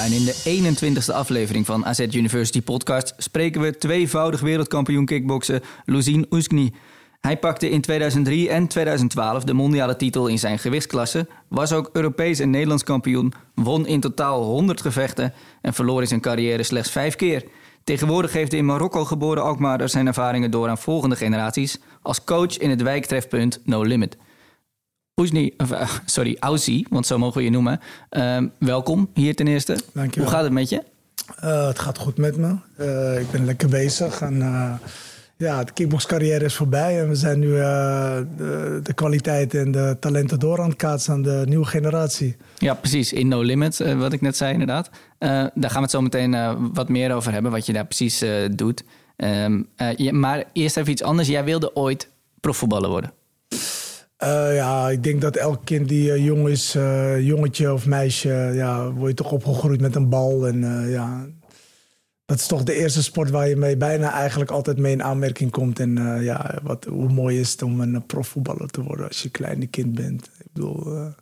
En in de 21ste aflevering van AZ University Podcast spreken we tweevoudig wereldkampioen kickboksen Luzin Oeskni. Hij pakte in 2003 en 2012 de mondiale titel in zijn gewichtsklasse, was ook Europees en Nederlands kampioen, won in totaal 100 gevechten en verloor in zijn carrière slechts vijf keer. Tegenwoordig geeft de in Marokko geboren Alkmaarder zijn ervaringen door aan volgende generaties als coach in het wijktrefpunt No Limit. Oesni, uh, sorry, Aussie, want zo mogen we je noemen. Uh, welkom hier ten eerste. Dankjewel. Hoe gaat het met je? Uh, het gaat goed met me. Uh, ik ben lekker bezig. En, ja, de kickboxcarrière is voorbij. En we zijn nu de, de kwaliteit en de talenten door aan het kaatsen aan de nieuwe generatie. Ja, precies. In No Limit, wat ik net zei inderdaad. daar gaan we het zo meteen wat meer over hebben, wat je daar precies doet. Um, ja, maar eerst even iets anders. Jij wilde ooit profvoetballer worden. Uh, ja, ik denk dat elk kind die uh, jong is, uh, jongetje of meisje, ja, word je toch opgegroeid met een bal. En ja, dat is toch de eerste sport waar je mee bijna eigenlijk altijd mee in aanmerking komt. En ja, wat, hoe mooi is het om een profvoetballer te worden als je een kleine kind bent. Ik bedoel, dat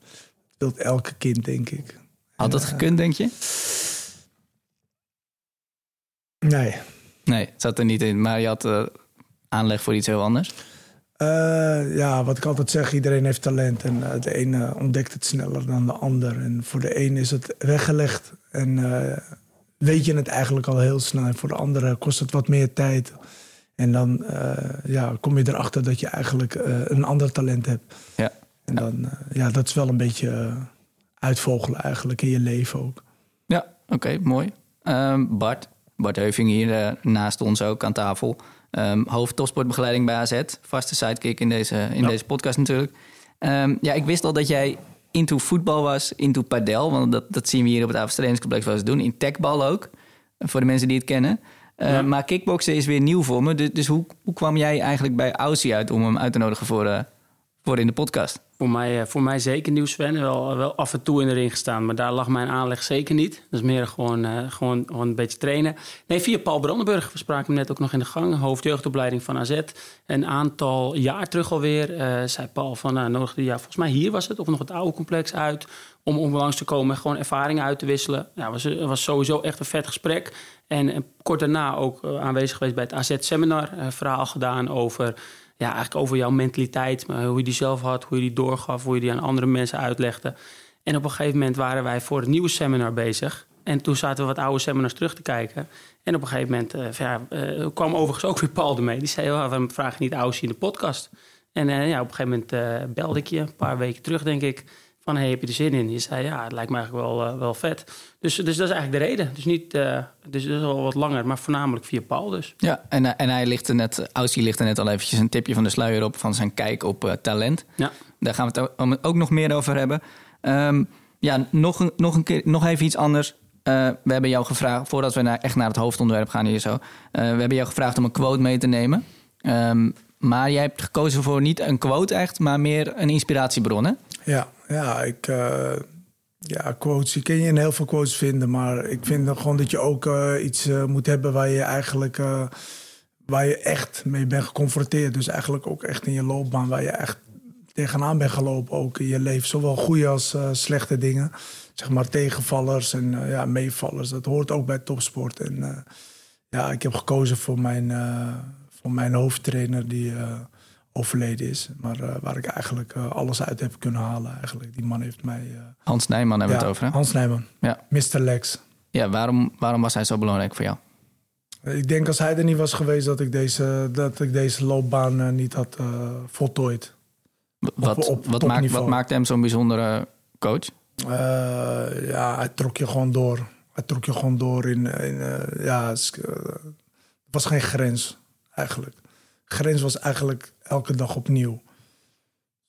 wilt elke kind, denk ik. Had dat gekund, denk je? Nee. Nee, het zat er niet in. Maar je had aanleg voor iets heel anders? Uh, ja, wat ik altijd zeg, iedereen heeft talent. En uh, de ene ontdekt het sneller dan de ander. En voor de ene is het weggelegd en uh, weet je het eigenlijk al heel snel. En voor de andere kost het wat meer tijd. En dan ja, kom je erachter dat je eigenlijk een ander talent hebt. Ja. En dan, ja, dat is wel een beetje uitvogelen eigenlijk in je leven ook. Ja, oké, mooi. Ehm, Bart, Bart Heuving hier naast ons ook aan tafel. Um, hoofd topsportbegeleiding bij AZ. Vaste sidekick in deze, in deze podcast natuurlijk. Um, ja, ik wist al dat jij into voetbal was, into padel. Want dat, dat zien we hier op het Averstrainingscomplex wel eens doen. In techbal ook, voor de mensen die het kennen. Uh, ja. Maar kickboksen is weer nieuw voor me. Dus, dus hoe, hoe kwam jij eigenlijk bij Aussie uit om hem uit te nodigen voor, uh, voor in de podcast? Voor mij, voor mij zeker nieuw, Sven. Wel, wel af en toe in de ring gestaan, maar daar lag mijn aanleg zeker niet. Dat is meer gewoon, uh, gewoon, gewoon een beetje trainen. Nee, via Paul Brandenburg. We spraken hem net ook nog in de gang. Hoofdjeugdopleiding van AZ. Een aantal jaar terug alweer uh, zei Paul van... Uh, nodigde volgens mij hier was het, of nog het oude complex uit... om, om te komen en gewoon ervaringen uit te wisselen. Ja, was, was sowieso echt een vet gesprek. En, en kort daarna ook aanwezig geweest bij het AZ-seminar. verhaal gedaan over ja, eigenlijk over jouw mentaliteit, hoe je die zelf had, hoe je die doorgaf, hoe je die aan andere mensen uitlegde. En op een gegeven moment waren wij voor het nieuwe seminar bezig. En toen zaten we wat oude seminars terug te kijken. En op een gegeven moment uh, ja, uh, kwam overigens ook weer Paul ermee. Die zei, oh, waarom vraag je niet Aussie in de podcast? En uh, ja, op een gegeven moment belde ik je, een paar weken terug denk ik van hey, heb je er zin in? Je zei ja, het lijkt me eigenlijk wel, uh, wel vet. Dus, dus dat is eigenlijk de reden. Dus niet, uh, dus dat is al wat langer, maar voornamelijk via Paul dus. Ja, en, uh, en hij ligt er net, Aussie ligt er net al eventjes een tipje van de sluier op van zijn kijk op talent. Ja. Daar gaan we het ook nog meer over hebben. Um, ja, nog een, nog een keer, nog even iets anders. we hebben jou gevraagd, voordat we naar, echt naar het hoofdonderwerp gaan hier zo. we hebben jou gevraagd om een quote mee te nemen. Um, maar jij hebt gekozen voor niet een quote echt, maar meer een inspiratiebron, hè? Ja, ja, ik, uh, ja, quotes, je kan je in heel veel quotes vinden, maar ik vind gewoon dat je ook uh, iets uh, moet hebben waar je eigenlijk, waar je echt mee bent geconfronteerd. Dus eigenlijk ook echt in je loopbaan, waar je echt tegenaan bent gelopen ook in je leven. Zowel goede als slechte dingen. Zeg maar tegenvallers en ja, meevallers. Dat hoort ook bij topsport. En ja, ik heb gekozen voor mijn, voor mijn hoofdtrainer die overleden is. Maar uh, waar ik eigenlijk uh, alles uit heb kunnen halen. Eigenlijk. Die man heeft mij... Uh, Hans Nijman hebben we ja, het over, hè? Hans Nijman. Ja. Mr. Lex. Ja, waarom, waarom was hij zo belangrijk voor jou? Ik denk als hij er niet was geweest... dat ik deze, dat ik deze loopbaan niet had voltooid. Wat, op, op wat, maakt, wat maakt hem zo'n bijzondere coach? ja, hij trok je gewoon door. Hij trok je gewoon door in... in ja, het was geen grens, eigenlijk grens was eigenlijk elke dag opnieuw.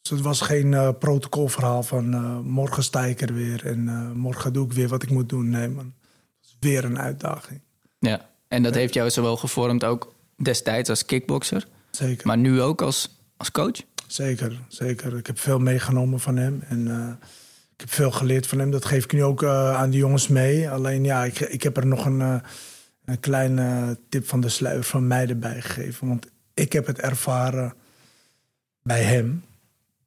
Dus het was geen uh, protocolverhaal van uh, morgen sta ik er weer en uh, morgen doe ik weer wat ik moet doen. Nee, man. Het is weer een uitdaging. Ja, en dat heeft jou zowel gevormd ook destijds als kickbokser, Zeker. maar nu ook als, als coach? Zeker, zeker. Ik heb veel meegenomen van hem. En eh, ik heb veel geleerd van hem. Dat geef ik nu ook eh, aan de jongens mee. Alleen ja, ik, ik heb er nog een, eh, een kleine tip van de sluier van mij erbij gegeven. Want ik heb het ervaren bij hem.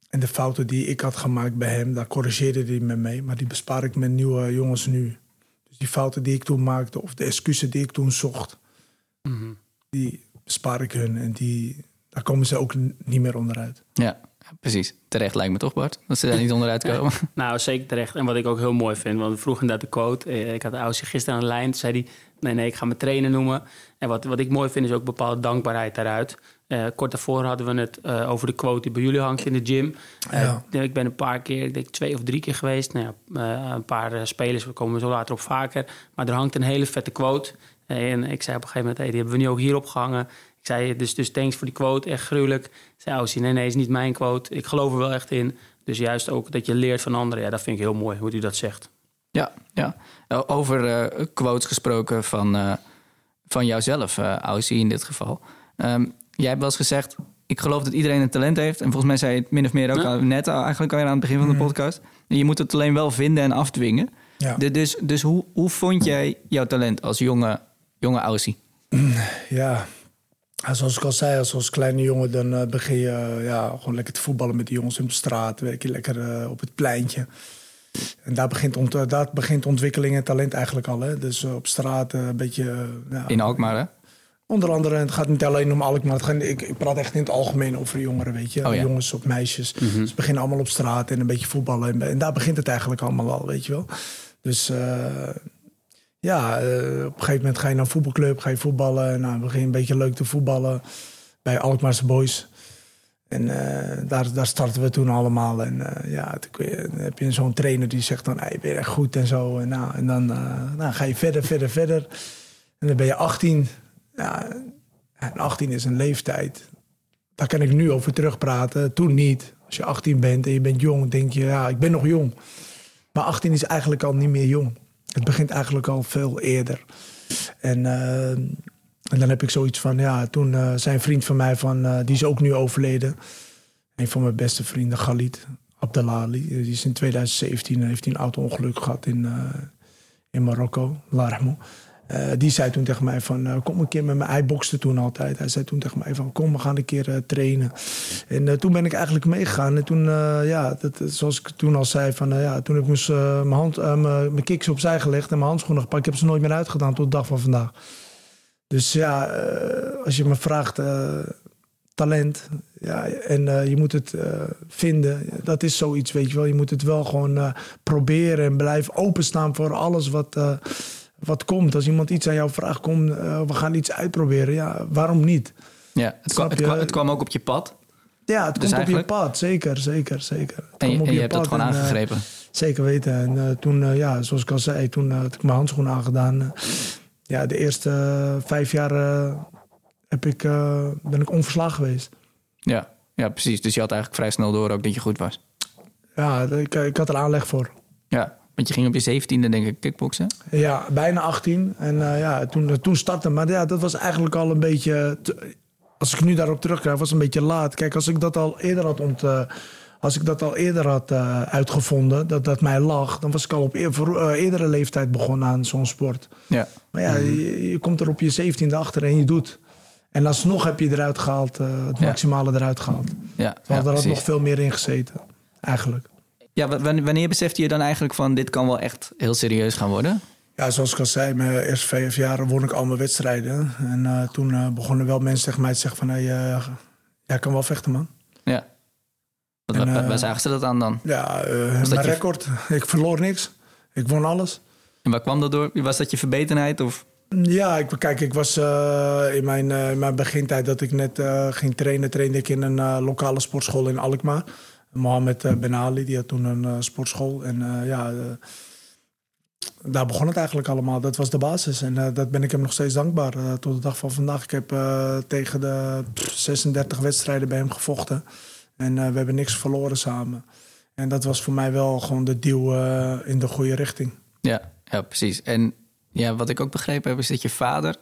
En de fouten die ik had gemaakt bij hem, daar corrigeerde hij me mee. Maar die bespaar ik met nieuwe jongens nu. Dus die fouten die ik toen maakte, of de excuses die ik toen zocht, die bespaar ik hun. En die, daar komen ze ook niet meer onderuit. Ja, precies. Terecht lijkt me toch, Bart? Dat ze daar niet onderuit komen. Nou, zeker terecht. En wat ik ook heel mooi vind, want we vroegen inderdaad de quote. Eh, Ik had Aussie gisteren aan de lijn. Toen zei hij, nee, nee, ik ga me trainer noemen. En wat, wat ik mooi vind, is ook bepaalde dankbaarheid daaruit. Eh, kort daarvoor hadden we het eh, over de quote die bij jullie hangt in de gym. Eh, Ja. Ik ben een paar keer, ik denk twee of drie keer geweest. Nou ja, eh, een paar spelers, we komen zo later op vaker. Maar er hangt een hele vette quote. En ik zei op een gegeven moment, hey, die hebben we nu ook hier opgehangen. Ik zei, dus, dus thanks voor die quote, echt gruwelijk. Ik zei Aussie, nee, nee, is niet mijn quote. Ik geloof er wel echt in. Dus juist ook dat je leert van anderen. Ja, dat vind ik heel mooi, hoe u dat zegt. Ja, ja. Over eh, quotes gesproken van, eh van jouzelf, eh Aussie in dit geval. Ehm, jij hebt wel eens gezegd, ik geloof dat iedereen een talent heeft. En volgens mij zei je het min of meer ook Ja. al- net eigenlijk al aan het begin van de podcast. En je moet het alleen wel vinden en afdwingen. Ja. De- dus dus hoe, hoe vond jij jouw talent als jonge, jonge Aussie? Ja, zoals ik al zei, als, als kleine jongen, dan eh, begin je eh, ja, gewoon lekker te voetballen met de jongens in de straat. Werk je lekker eh, op het pleintje. En daar begint, ont daar begint ontwikkeling en talent eigenlijk al. Hè? Dus op straat een beetje... ja, In Alkmaar, hè? Onder andere, het gaat niet alleen om Alkmaar. Het gaat, ik, ik praat echt in het algemeen over jongeren, weet je. Oh ja. Jongens of meisjes. Mhm. Ze beginnen allemaal op straat en een beetje voetballen. En, en daar begint het eigenlijk allemaal al, weet je wel. Dus eh, ja, eh, op een gegeven moment ga je naar een voetbalclub, ga je voetballen. Nou, begin je een beetje leuk te voetballen bij Alkmaarse Boys. En eh, daar, daar starten we toen allemaal. En ja, toen kun je- dan heb je zo'n trainer die zegt dan... Hey, ben je echt goed en zo. En, nou, en dan nou, ga je verder, verder, verder. En dan ben je 18. Ja, en 18 is een leeftijd. Daar kan ik nu over terugpraten. Toen niet. Als je 18 bent en je bent jong, denk je... Ja, ik ben nog jong. Maar 18 is eigenlijk al niet meer jong. Het begint eigenlijk al veel eerder. En, eh, en dan heb ik zoiets van, ja, toen eh zijn vriend van mij, van, eh, die is ook nu overleden. Een van mijn beste vrienden, Galit Abdelali. Die is in 2017 heeft een auto-ongeluk gehad in, in Marokko, Larmo. Eh, die zei toen tegen mij van, eh, kom een keer met me. Hij bokste toen altijd. Hij zei toen tegen mij van, kom, we gaan een keer eh, trainen. En toen ben ik eigenlijk meegegaan. En toen, ja, dat, zoals ik toen al zei, van, ja, toen heb ik mijn, hand, mijn, mijn kicks opzij gelegd en mijn handschoenen gepakt. Ik heb ze nooit meer uitgedaan tot de dag van vandaag. Dus ja, als je me vraagt, talent, ja, en je moet het vinden, dat is zoiets, weet je wel. Je moet het wel gewoon proberen en blijven openstaan voor alles wat, wat komt. Als iemand iets aan jou vraagt, kom, eh, we gaan iets uitproberen. Ja, waarom niet? Ja, het kwam, het, je? kwam, het kwam ook op je pad. Ja, het Dus komt op je pad, zeker, zeker, zeker. Het En, je- op en je hebt dat gewoon en, eh, aangegrepen. Zeker weten. En eh, toen, ja, zoals ik al zei, toen had ik mijn handschoenen aangedaan. ja, de eerste vijf jaar heb ik, ben ik onverslagen geweest. Ja, ja, precies. Dus je had eigenlijk vrij snel door ook dat je goed was. Ja, ik, ik had er aanleg voor. Ja, want je ging op je zeventiende denk ik kickboksen. Ja, bijna 18. En eh, ja, toen, toen startte. Maar ja, dat was eigenlijk al een beetje. te- als ik nu daarop terugkrijg, was het een beetje laat. Kijk, als ik dat al eerder had ont, eh, als ik dat al eerder had eh, uitgevonden, dat dat mij lag, dan was ik al op eer, eh, eerdere leeftijd begonnen aan zo'n sport. Ja, Maar ja, je, je komt er op je zeventiende achter en je doet. En alsnog heb je eruit gehaald, eh, het Ja. maximale eruit gehaald. ja, ja er had nog veel meer in gezeten, eigenlijk. Ja, wa- wanneer, besefte je dan eigenlijk van dit kan wel echt heel serieus gaan worden? Ja, zoals ik al zei, mijn eerste vijf jaar won ik al mijn wedstrijden. En eh, toen eh, begonnen wel mensen tegen mij te zeggen van... Hey, eh, jij kan wel vechten, man. Ja. Wat, En, wa- wa- waar zagen ze dat aan dan? Ja, mijn je- record. Ik verloor niks. Ik won alles. En waar kwam dat door? Was dat je verbetenheid? Of? Ja, ik, kijk, ik was in, mijn, mijn begintijd dat ik net ging trainen... trainde ik in een lokale sportschool in Alkmaar. Mohamed eh, Ben Ali, die had toen een eh, sportschool. En eh, ja, daar begon het eigenlijk allemaal. Dat was de basis. En eh, dat ben ik hem nog steeds dankbaar tot de dag van vandaag. Ik heb tegen de pff, 36 wedstrijden bij hem gevochten. En we hebben niks verloren samen. En dat was voor mij wel gewoon de duw in de goede richting. Ja, ja, precies. En ja, wat ik ook begrepen heb is dat je vader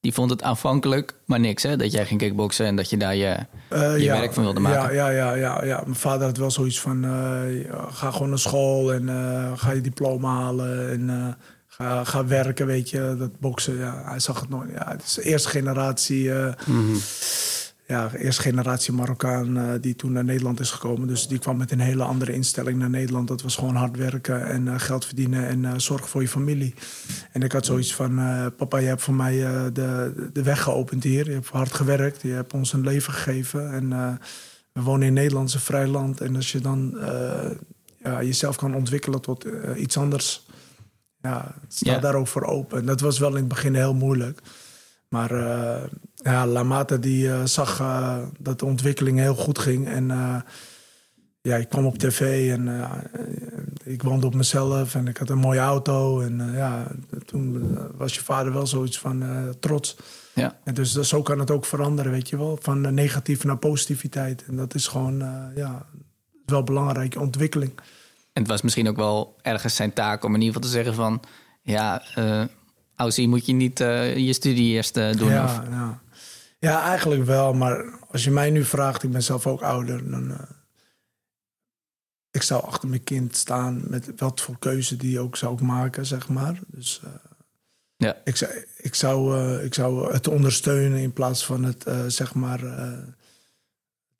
die vond het aanvankelijk maar niks, hè? Dat jij ging kickboksen en dat je daar je, Eh, je ja, werk van wilde maken. Ja, ja, ja, ja, ja. Mijn vader had wel zoiets van... eh, ga gewoon naar school en eh, ga je diploma halen. En ga, ga werken, weet je. Dat boksen, ja, hij zag het nooit. Ja, het is de eerste generatie... eh, ja, eerste generatie Marokkaan eh, die toen naar Nederland is gekomen. Dus die kwam met een hele andere instelling naar Nederland. Dat was gewoon hard werken en eh, geld verdienen en eh zorgen voor je familie. En ik had zoiets van, papa, je hebt voor mij de, de weg geopend hier. Je hebt hard gewerkt, je hebt ons een leven gegeven. En we wonen in Nederland, een vrij land. En als je dan ja, jezelf kan ontwikkelen tot iets anders... Ja, sta daar ook voor open. Dat was wel in het begin heel moeilijk. Maar ja, Lamata die eh, zag eh, dat de ontwikkeling heel goed ging. En eh, ja, ik kwam op tv en ik woonde op mezelf en ik had een mooie auto. En ja, toen was je vader wel zoiets van trots. Ja. En dus dat- zo kan het ook veranderen, weet je wel. Van negatief naar positiviteit. En dat is gewoon, ja, wel belangrijke ontwikkeling. En het was misschien ook wel ergens zijn taak om in ieder geval te zeggen van... ja, Aussie, moet je niet je studie eerst doen? Ja, Of, ja. Ja, eigenlijk wel. Maar als je mij nu vraagt, ik ben zelf ook ouder, dan. eh, ik zou achter mijn kind staan met wat voor keuze die ook zou maken, zeg maar. Dus eh, Ja. ik, zou, ik, zou, eh, ik zou het ondersteunen in plaats van het, zeg maar,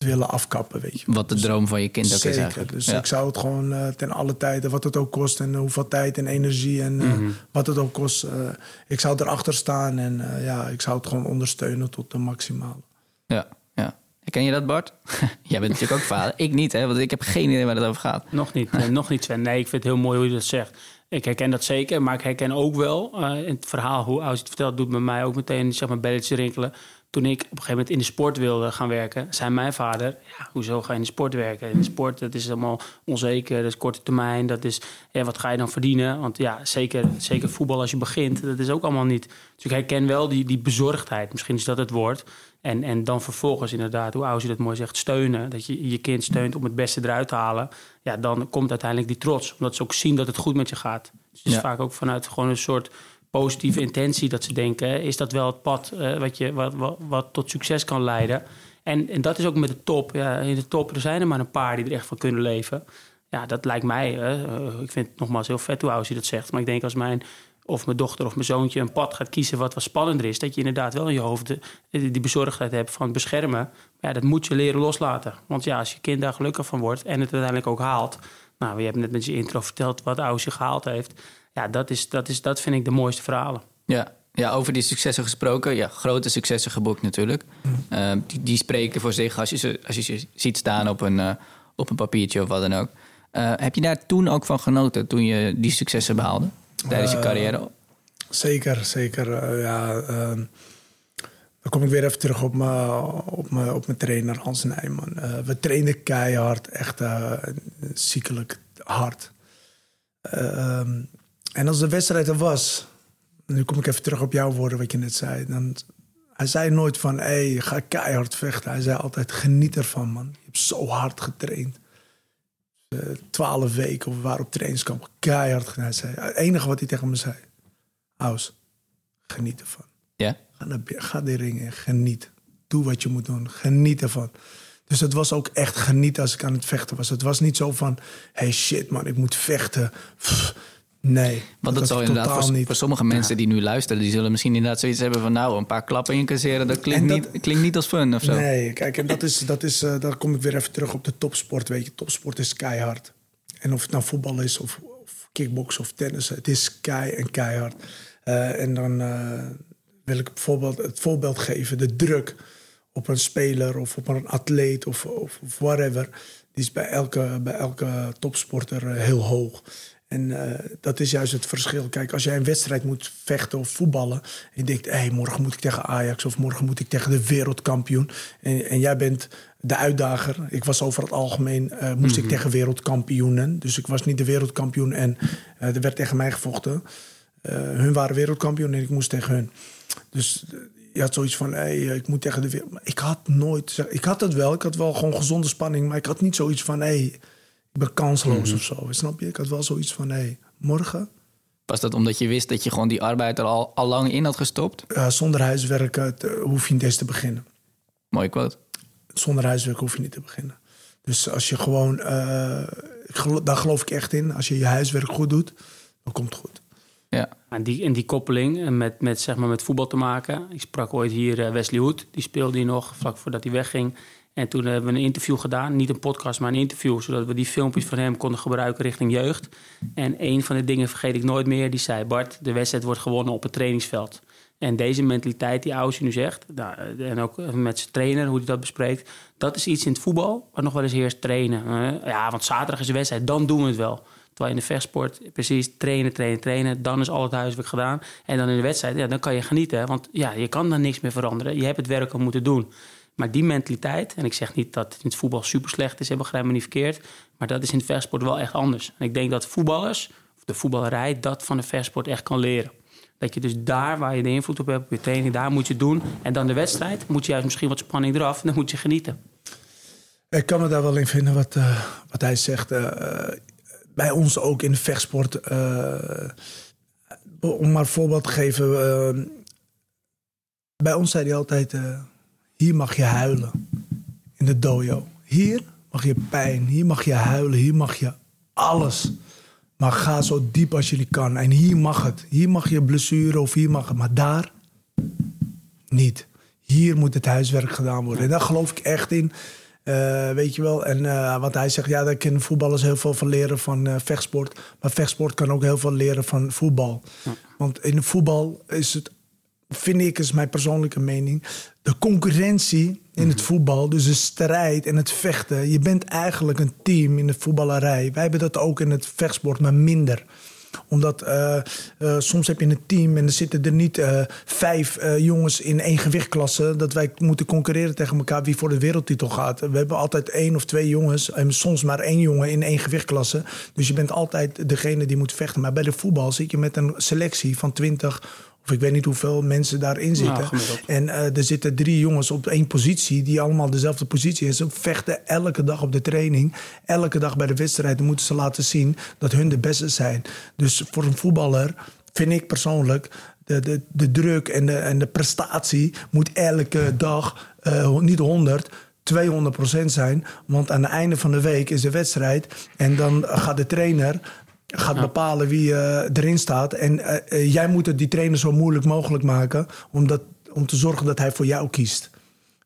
willen afkappen, weet je. wat de Dus- droom van je kind ook is Zeker. eigenlijk. Dus Ja. ik zou het gewoon eh, ten alle tijden, wat het ook kost en hoeveel tijd en energie en eh, Mhm. wat het ook kost. eh, ik zou erachter staan en eh, ja, ik zou het gewoon ondersteunen tot de maximale. Ja, ja. Ken je dat, Bart? Jij bent natuurlijk ook vader. Ik niet, hè? Want ik heb geen idee waar het over gaat. Nog niet, nog niet Sven. Nee, ik vind het heel mooi hoe je dat zegt. Ik herken dat zeker, maar ik herken ook wel eh, in het verhaal hoe Aus het vertelt, doet bij mij ook meteen zeg maar belletjes rinkelen. Toen ik op een gegeven moment in de sport wilde gaan werken, zei mijn vader: ja, hoezo ga je in de sport werken? In de sport, dat is allemaal onzeker, dat is korte termijn, dat is ja, wat ga je dan verdienen? Want ja, zeker, zeker voetbal als je begint, dat is ook allemaal niet. Dus ik herken wel die, die bezorgdheid, misschien is dat het woord. En, en dan vervolgens inderdaad, hoe Aus dat mooi zegt, steunen. Dat je je kind steunt om het beste eruit te halen. Ja, dan komt uiteindelijk die trots. Omdat ze ook zien dat het goed met je gaat. Dus het is Ja. vaak ook vanuit gewoon een soort positieve intentie dat ze denken... is dat wel het pad eh, wat, je, wat, wat, tot succes kan leiden? En, en dat is ook met de top. Ja, in de top er zijn er maar een paar die er echt van kunnen leven. Ja, dat lijkt mij... eh, ik vind het nogmaals heel vet hoe Aus dat zegt. Maar ik denk als mijn of mijn dochter of mijn zoontje een pad gaat kiezen wat wat spannender is, dat je inderdaad wel in je hoofd de- die bezorgdheid hebt van beschermen. Maar ja, dat moet je leren loslaten. Want ja, als je kind daar gelukkig van wordt en het uiteindelijk ook haalt. Nou, je hebt net met je intro verteld wat Ausje gehaald heeft. Ja, dat, is, dat, is, dat vind ik de mooiste verhalen. Ja. ja, over die successen gesproken. Ja, grote successen geboekt natuurlijk. Eh, die, die spreken voor zich als je ze, als je ze ziet staan op een, eh, op een papiertje of wat dan ook. Eh, heb je daar toen ook van genoten, toen je die successen behaalde? Tijdens je carrière? Zeker, zeker. ja, ehm, dan kom ik weer even terug op mijn, op mijn, op mijn trainer Hans Nijman. Eh, we trainden keihard, echt ziekelijk hard. Eh, ehm, en als de wedstrijd er was, nu kom ik even terug op jouw woorden wat je net zei. Dan, hij zei nooit van, hé, hey, ga keihard vechten. Hij zei altijd, geniet ervan, man. Je hebt zo hard getraind. Eh, Twaalf weken of we waren op trainingskamp, keihard. Hij zei, het enige wat hij tegen me zei, Aus, geniet ervan. Ja? Ga, naar, ga die ring in, geniet. Doe wat je moet doen, geniet ervan. Dus het was ook echt genieten als ik aan het vechten was. Het was niet zo van, hey shit man, ik moet vechten. Pff, nee, Want dat zal inderdaad voor, niet. voor sommige mensen die nu luisteren, die zullen misschien inderdaad zoiets hebben van nou, een paar klappen incasseren, dat klinkt, dat- niet, klinkt niet als fun of zo. Nee, kijk, en dat is, dat is, eh, daar kom ik weer even terug op de topsport. Weet je, topsport is keihard. En of het nou voetbal is, of, of kickboksen of tennis, het is kei en keihard. Eh, en dan eh, wil ik bijvoorbeeld het voorbeeld geven: de druk op een speler of op een atleet of, of, of whatever. Die is bij elke, bij elke topsporter heel hoog. En eh, dat is juist het verschil. Kijk, als jij een wedstrijd moet vechten of voetballen. En je denkt, hé, hey, morgen moet ik tegen Ajax of morgen moet ik tegen de wereldkampioen. En, en jij bent de uitdager. Ik was over het algemeen, eh, moest ik tegen wereldkampioenen. Dus ik was niet de wereldkampioen en eh, er werd tegen mij gevochten. Hun waren wereldkampioen en ik moest tegen hun. Dus je had zoiets van, hey, ik moet tegen de wereld. Maar ik had nooit, ik had het wel, ik had wel gewoon gezonde spanning, maar ik had niet zoiets van, hey, ik ben kansloos of zo. Snap je? Ik had wel zoiets van, hey, morgen Was dat omdat je wist dat je gewoon die arbeid er al, al lang in had gestopt? Uh, zonder huiswerk uh, hoef je niet eens te beginnen. Mooi quote. Zonder huiswerk hoef je niet te beginnen. Dus als je gewoon, uh, daar geloof ik echt in, als je je huiswerk goed doet, dan komt het goed. Ja. En die, en die koppeling met, met, zeg maar met voetbal te maken. Ik sprak ooit hier Wesley Hoed, die speelde hier nog vlak voordat hij wegging. En toen hebben we een interview gedaan, niet een podcast, maar een interview, zodat we die filmpjes van hem konden gebruiken richting jeugd. En een van de dingen vergeet ik nooit meer, die zei: Bart, de wedstrijd wordt gewonnen op het trainingsveld. En deze mentaliteit die Ausje nu zegt, en ook met zijn trainer, hoe hij dat bespreekt, dat is iets in het voetbal waar nog wel eens heerst trainen. Ja, want zaterdag is de wedstrijd, dan doen we het wel. Terwijl in de vechtsport precies trainen, trainen, trainen. Dan is al het huiswerk gedaan. En dan in de wedstrijd, ja, dan kan je genieten. Want ja, je kan dan niks meer veranderen. Je hebt het werk al moeten doen. Maar die mentaliteit, en ik zeg niet dat het in het voetbal super slecht is, begrijp me niet verkeerd. Maar dat is in het vechtsport wel echt anders. En ik denk dat voetballers, of de voetballerij, dat van de vechtsport echt kan leren. Dat je dus daar waar je de invloed op hebt, op je training, daar moet je doen. En dan de wedstrijd, moet je juist misschien wat spanning eraf, dan moet je genieten. Ik kan me daar wel in vinden wat, uh, wat hij zegt. Uh, bij ons ook in de vechtsport. Om maar een voorbeeld te geven. bij ons zei hij altijd: hier mag je huilen. In de dojo. Hier mag je pijn. Hier mag je huilen. Hier mag je alles. Maar ga zo diep als jullie kan. En hier mag het. Hier mag je blessure of hier mag het. Maar daar niet. Hier moet het huiswerk gedaan worden. En daar geloof ik echt in. Uh, weet je wel. En uh, wat hij zegt, ja, daar kunnen voetballers heel veel van leren van uh, vechtsport. Maar vechtsport kan ook heel veel leren van voetbal. Want in voetbal is het, vind ik, is mijn persoonlijke mening, de concurrentie in het voetbal, dus de strijd en het vechten. Je bent eigenlijk een team in de voetballerij. Wij hebben dat ook in het vechtsport, maar minder omdat uh, uh, soms heb je een team en er zitten er niet uh, vijf jongens in één gewichtklasse. Dat wij moeten concurreren tegen elkaar wie voor de wereldtitel gaat. We hebben altijd één of twee jongens en soms maar één jongen in één gewichtklasse. Dus je bent altijd degene die moet vechten. Maar bij de voetbal zit je met een selectie van 20 of ik weet niet hoeveel mensen daarin zitten. en uh, er zitten drie jongens op één positie die allemaal dezelfde positie hebben. Ze vechten elke dag op de training. Elke dag bij de wedstrijd moeten ze laten zien dat hun de beste zijn. Dus voor een voetballer vind ik persoonlijk de, de, de druk en de, en de prestatie moet elke dag uh, niet 100. 200% zijn. Want aan het einde van de week is de wedstrijd. En dan gaat de trainer gaat bepalen wie uh, erin staat. En uh, jij moet het die trainer zo moeilijk mogelijk maken om, dat, om te zorgen dat hij voor jou kiest.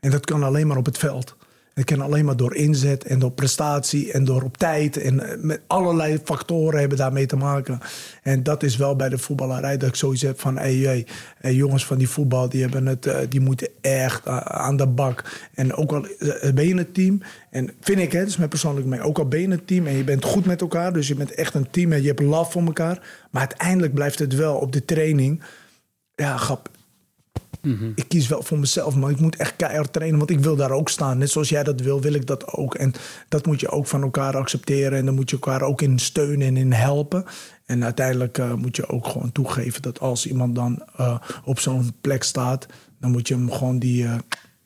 En dat kan alleen maar op het veld. Dat kan alleen maar door inzet en door prestatie en door op tijd. En met allerlei factoren hebben daarmee te maken. En dat is wel bij de voetballerij dat ik zoiets heb van... Hey, jongens van die voetbal, die, hebben het, die moeten echt aan de bak. En ook al ben je een team... En vind ik, hè, dat is mijn persoonlijk mee. Ook al ben je een team en je bent goed met elkaar... dus je bent echt een team en je hebt love voor elkaar... maar uiteindelijk blijft het wel op de training... ja, grap, Mhm. Ik kies wel voor mezelf, maar ik moet echt keihard trainen, want ik wil daar ook staan. Net zoals jij dat wil, wil ik dat ook. En dat moet je ook van elkaar accepteren en dan moet je elkaar ook in steunen en in helpen. En uiteindelijk uh, moet je ook gewoon toegeven dat als iemand dan uh, op zo'n plek staat, dan moet je hem gewoon die, uh,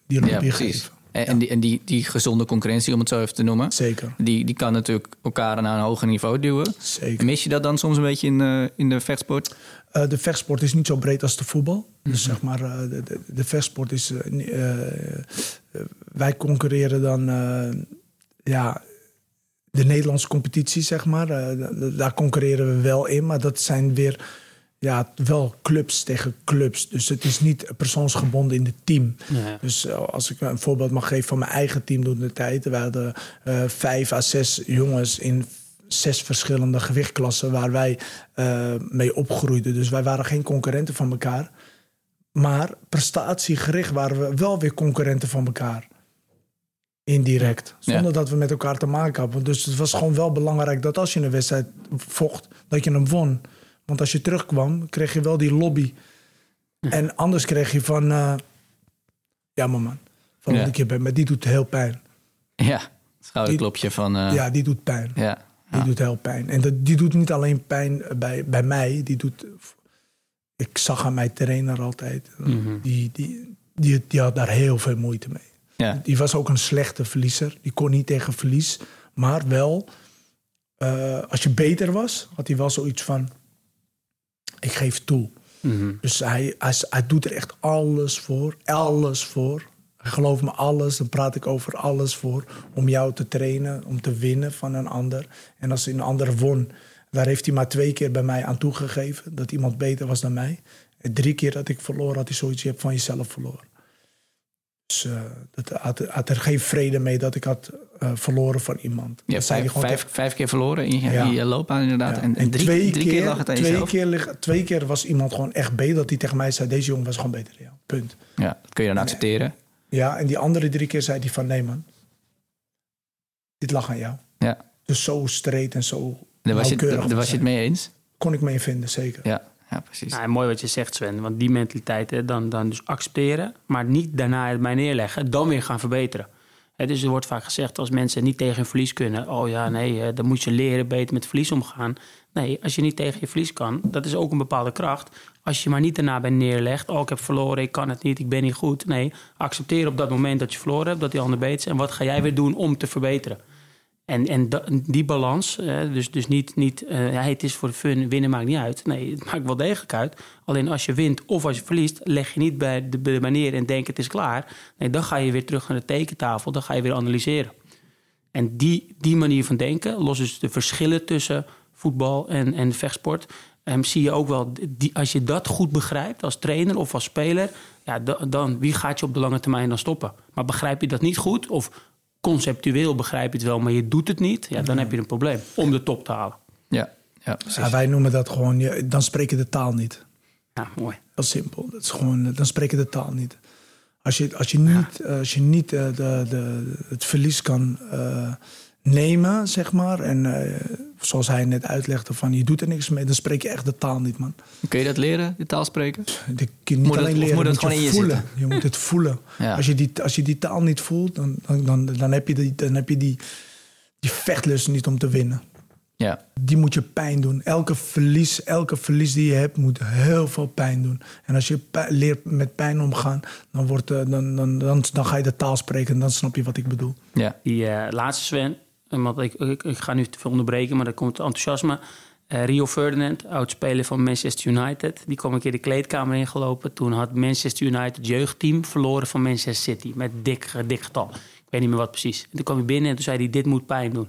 die ja, geven. En, ja. die, en die, die gezonde concurrentie, om het zo even te noemen. Zeker. Die, die kan natuurlijk elkaar naar een hoger niveau duwen. Zeker. Mis je dat dan soms een beetje in, uh, in de vechtsport? Uh, de vechtsport is niet zo breed als de voetbal. Mm -hmm. Dus zeg maar, uh, de, de, de, vechtsport is. wij concurreren dan. ja, de Nederlandse competitie, zeg maar. daar concurreren we wel in, maar dat zijn weer ja, wel clubs tegen clubs. Dus het is niet persoonsgebonden in het team. Dus uh, als ik een voorbeeld mag geven van mijn eigen team toen de tijd. We hadden uh, vijf à zes jongens in zes verschillende gewichtklassen waar wij uh, mee opgroeiden. Dus wij waren geen concurrenten van elkaar. Maar prestatiegericht waren we wel weer concurrenten van elkaar. Indirect. Zonder ja. dat we met elkaar te maken hadden. Dus het was gewoon wel belangrijk dat als je een wedstrijd vocht, dat je hem won. Want als je terugkwam, kreeg je wel die lobby. En anders kreeg je van... Uh, ja, maar man. Van ja. keer bij, maar die doet heel pijn. Ja, schouderklopje van... Uh... Ja, die doet pijn. Ja. Die doet heel pijn. En dat, die doet niet alleen pijn bij, bij mij. Die doet... Ik zag aan mijn trainer altijd. Mm -hmm. die, die, die, die had daar heel veel moeite mee. Ja. Die was ook een slechte verliezer. Die kon niet tegen verlies. Maar wel... Uh, als je beter was, had hij wel zoiets van ik geef toe. Dus hij, hij, hij doet er echt alles voor. Alles voor. Hij gelooft me alles. Dan praat ik over alles voor. Om jou te trainen. Om te winnen van een ander. En als een ander won. Daar heeft hij maar twee keer bij mij aan toegegeven. Dat iemand beter was dan mij. En drie keer dat ik verloor had hij zoiets. Je hebt van jezelf verloren. Dus uh, dat had, had, er geen vrede mee dat ik had uh, verloren van iemand. Hebt vijf, vijf, vijf, keer verloren in je, ja. in je loopbaan inderdaad. Ja. En, en, drie, twee, drie keer, keer lag het aan twee jezelf. keer, twee keer was iemand gewoon echt beter. Dat hij tegen mij zei, deze jongen was gewoon beter dan jou. Punt. Ja, dat kun je dan accepteren. Ja, en die andere drie keer zei hij van... nee man, dit lag aan jou. Ja. Dus zo streed en zo Daar was, je, nauwkeurig daar was je het mee eens? Kon ik mee vinden, zeker. Ja, ja precies. Nou, mooi wat je zegt, Sven. Want die mentaliteit, hè, dan, dan dus accepteren, maar niet daarna het mij neerleggen, dan weer gaan verbeteren. Dus er wordt vaak gezegd als mensen niet tegen hun verlies kunnen, oh ja, nee, eh, dan moet je leren beter met verlies omgaan. Nee, als je niet tegen je verlies kan, dat is ook een bepaalde kracht. Als je maar niet daarna bent neerlegt, oh ik heb verloren, ik kan het niet, ik ben niet goed. Nee, accepteer op dat moment dat je verloren hebt, dat die ander beter is. En wat ga jij weer doen om te verbeteren? En, en die balans, dus, dus niet, niet uh, het is voor fun, winnen maakt niet uit. Nee, het maakt wel degelijk uit. Alleen als je wint of als je verliest, leg je niet bij de, manier en denk het is klaar. Nee, dan ga je weer terug naar de tekentafel, dan ga je weer analyseren. En die, die manier van denken, los dus de verschillen tussen voetbal en, en vechtsport, um, zie je ook wel, die, als je dat goed begrijpt als trainer of als speler, ja, dan wie gaat je op de lange termijn dan stoppen? Maar begrijp je dat niet goed of conceptueel begrijp je het wel, maar je doet het niet, ja, dan heb je een probleem om de top te halen. Ja, ja precies. Ja, wij noemen dat gewoon, ja, dan spreken de taal niet. Ja, mooi. Dat is simpel. Dat is gewoon, dan spreken de taal niet. Als je, als je niet, ja. als je niet uh, de, de, het verlies kan uh, nemen, zeg maar, en uh, zoals hij net uitlegde, van je doet er niks mee, dan spreek je echt de taal niet, man. Kun je dat leren, de taal spreken? De, niet moet alleen het, leren, moet het moet gewoon je in je voelen. zitten? Je moet het voelen. Ja. Als, je die, als je die taal niet voelt, dan, dan, dan, dan heb je, die, dan heb je die, die vechtlust niet om te winnen. Ja. Die moet je pijn doen. Elke verlies, elke verlies die je hebt, moet heel veel pijn doen. En als je leert met pijn omgaan, dan, wordt, uh, dan, dan, dan, dan ga je de taal spreken en dan snap je wat ik bedoel. Ja. Die uh, laatste Sven, ik, ik, ik, ga nu te veel onderbreken, maar dan komt enthousiasme. Uh, Rio Ferdinand, oud-speler van Manchester United, die kwam een keer de kleedkamer ingelopen. Toen had Manchester United het jeugdteam verloren van Manchester City met dik, dik getal. Ik weet niet meer wat precies. En toen kwam hij binnen en toen zei hij, dit moet pijn doen.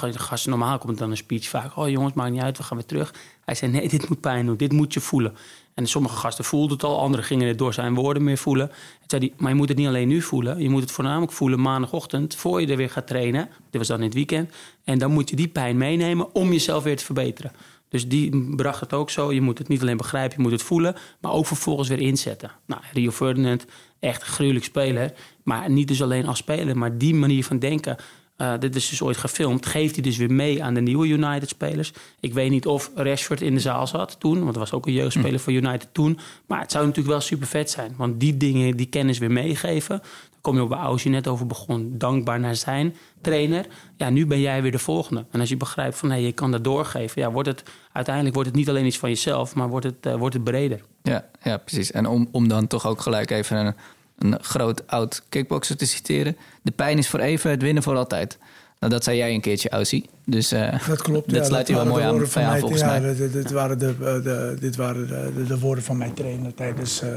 De gasten normaal komt dan een speech vaak. Oh jongens, maakt niet uit, we gaan weer terug. Hij zei, nee, dit moet pijn doen, dit moet je voelen. En sommige gasten voelden het al, anderen gingen het door zijn woorden meer voelen. Toen zei hij, maar je moet het niet alleen nu voelen. Je moet het voornamelijk voelen maandagochtend, voor je er weer gaat trainen. Dit was dan in het weekend. En dan moet je die pijn meenemen om jezelf weer te verbeteren. Dus die bracht het ook zo. Je moet het niet alleen begrijpen, je moet het voelen. Maar ook vervolgens weer inzetten. Nou, Rio Ferdinand, echt een gruwelijk speler. Maar niet dus alleen als speler, maar die manier van denken... Uh, dit is dus ooit gefilmd. Geeft hij dus weer mee aan de nieuwe United-spelers. Ik weet niet of Rashford in de zaal zat toen. Want er was ook een jeugdspeler mm. voor United toen. Maar het zou natuurlijk wel super vet zijn. Want die dingen, die kennis weer meegeven. Dan kom je op waar je net over begon. Dankbaar naar zijn trainer. Ja, nu ben jij weer de volgende. En als je begrijpt van, hé, hey, je kan dat doorgeven. Ja, wordt het, uiteindelijk wordt het niet alleen iets van jezelf. Maar wordt het, uh, wordt het breder. Ja, ja, precies. En om, om dan toch ook gelijk even... Een een groot oud kickboxer te citeren. De pijn is voor even, het winnen voor altijd. Nou, dat zei jij een keerje, Aussie. Dus uh, dat klopt. dat ja, sluit dat je wel mooi aan, van aan mij, volgens ja, mij. Dit, dit waren, de, de, dit waren de, de, de, woorden van mijn trainer tijdens uh,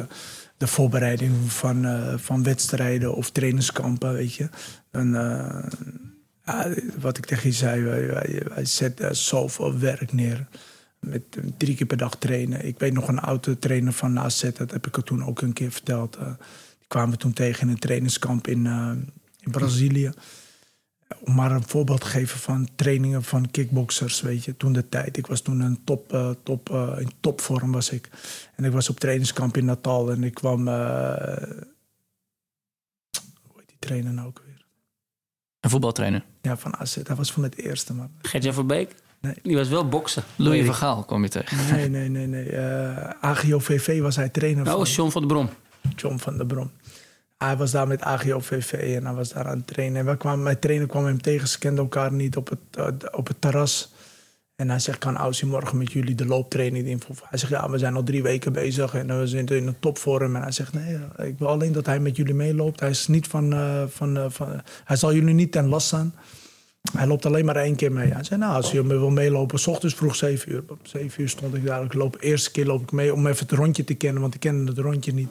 de voorbereiding van, uh, van wedstrijden of trainingskampen, weet je. En, ja, wat ik tegen je zei, wij, wij, wij zetten zoveel werk neer. Met drie keer per dag trainen. Ik weet nog een oude trainer van AZ, dat heb ik er toen ook een keer verteld kwamen we toen tegen in een trainingskamp in, uh, in Brazilië. Om maar een voorbeeld te geven van trainingen van kickboxers, weet je, toen de tijd. Ik was toen een top, uh, top, uh, in topvorm was ik. En ik was op trainingskamp in Natal en ik kwam... hoe heet die trainer nou ook weer? Een voetbaltrainer? Ja, van AZ. Hij was van het eerste, man. Gertjan Verbeek? Nee. Die was wel boksen. Louis van Gaal kwam je tegen. Nee, nee, nee. nee. Uh, AGOVV was hij trainer oh, van. John van der Brom. John van der Brom. Hij was daar met AGOVV en hij was daar aan het trainen. En kwamen, mijn trainer kwam hem tegen, ze kenden elkaar niet op het, uh, op het terras. En hij zegt, kan Aussie morgen met jullie de looptraining invoeren? Hij zegt, ja, we zijn al drie weken bezig en we zitten in een topvorm. En hij zegt, nee, ik wil alleen dat hij met jullie meeloopt. Hij is niet van, van, van hij zal jullie niet ten last staan. Hij loopt alleen maar één keer mee. Hij zei, nou, als je me wil meelopen, s ochtends vroeg 7 uur. Om 7 uur stond ik daar. Ik loop, eerste keer loop ik mee om even het rondje te kennen, want ik kende het rondje niet.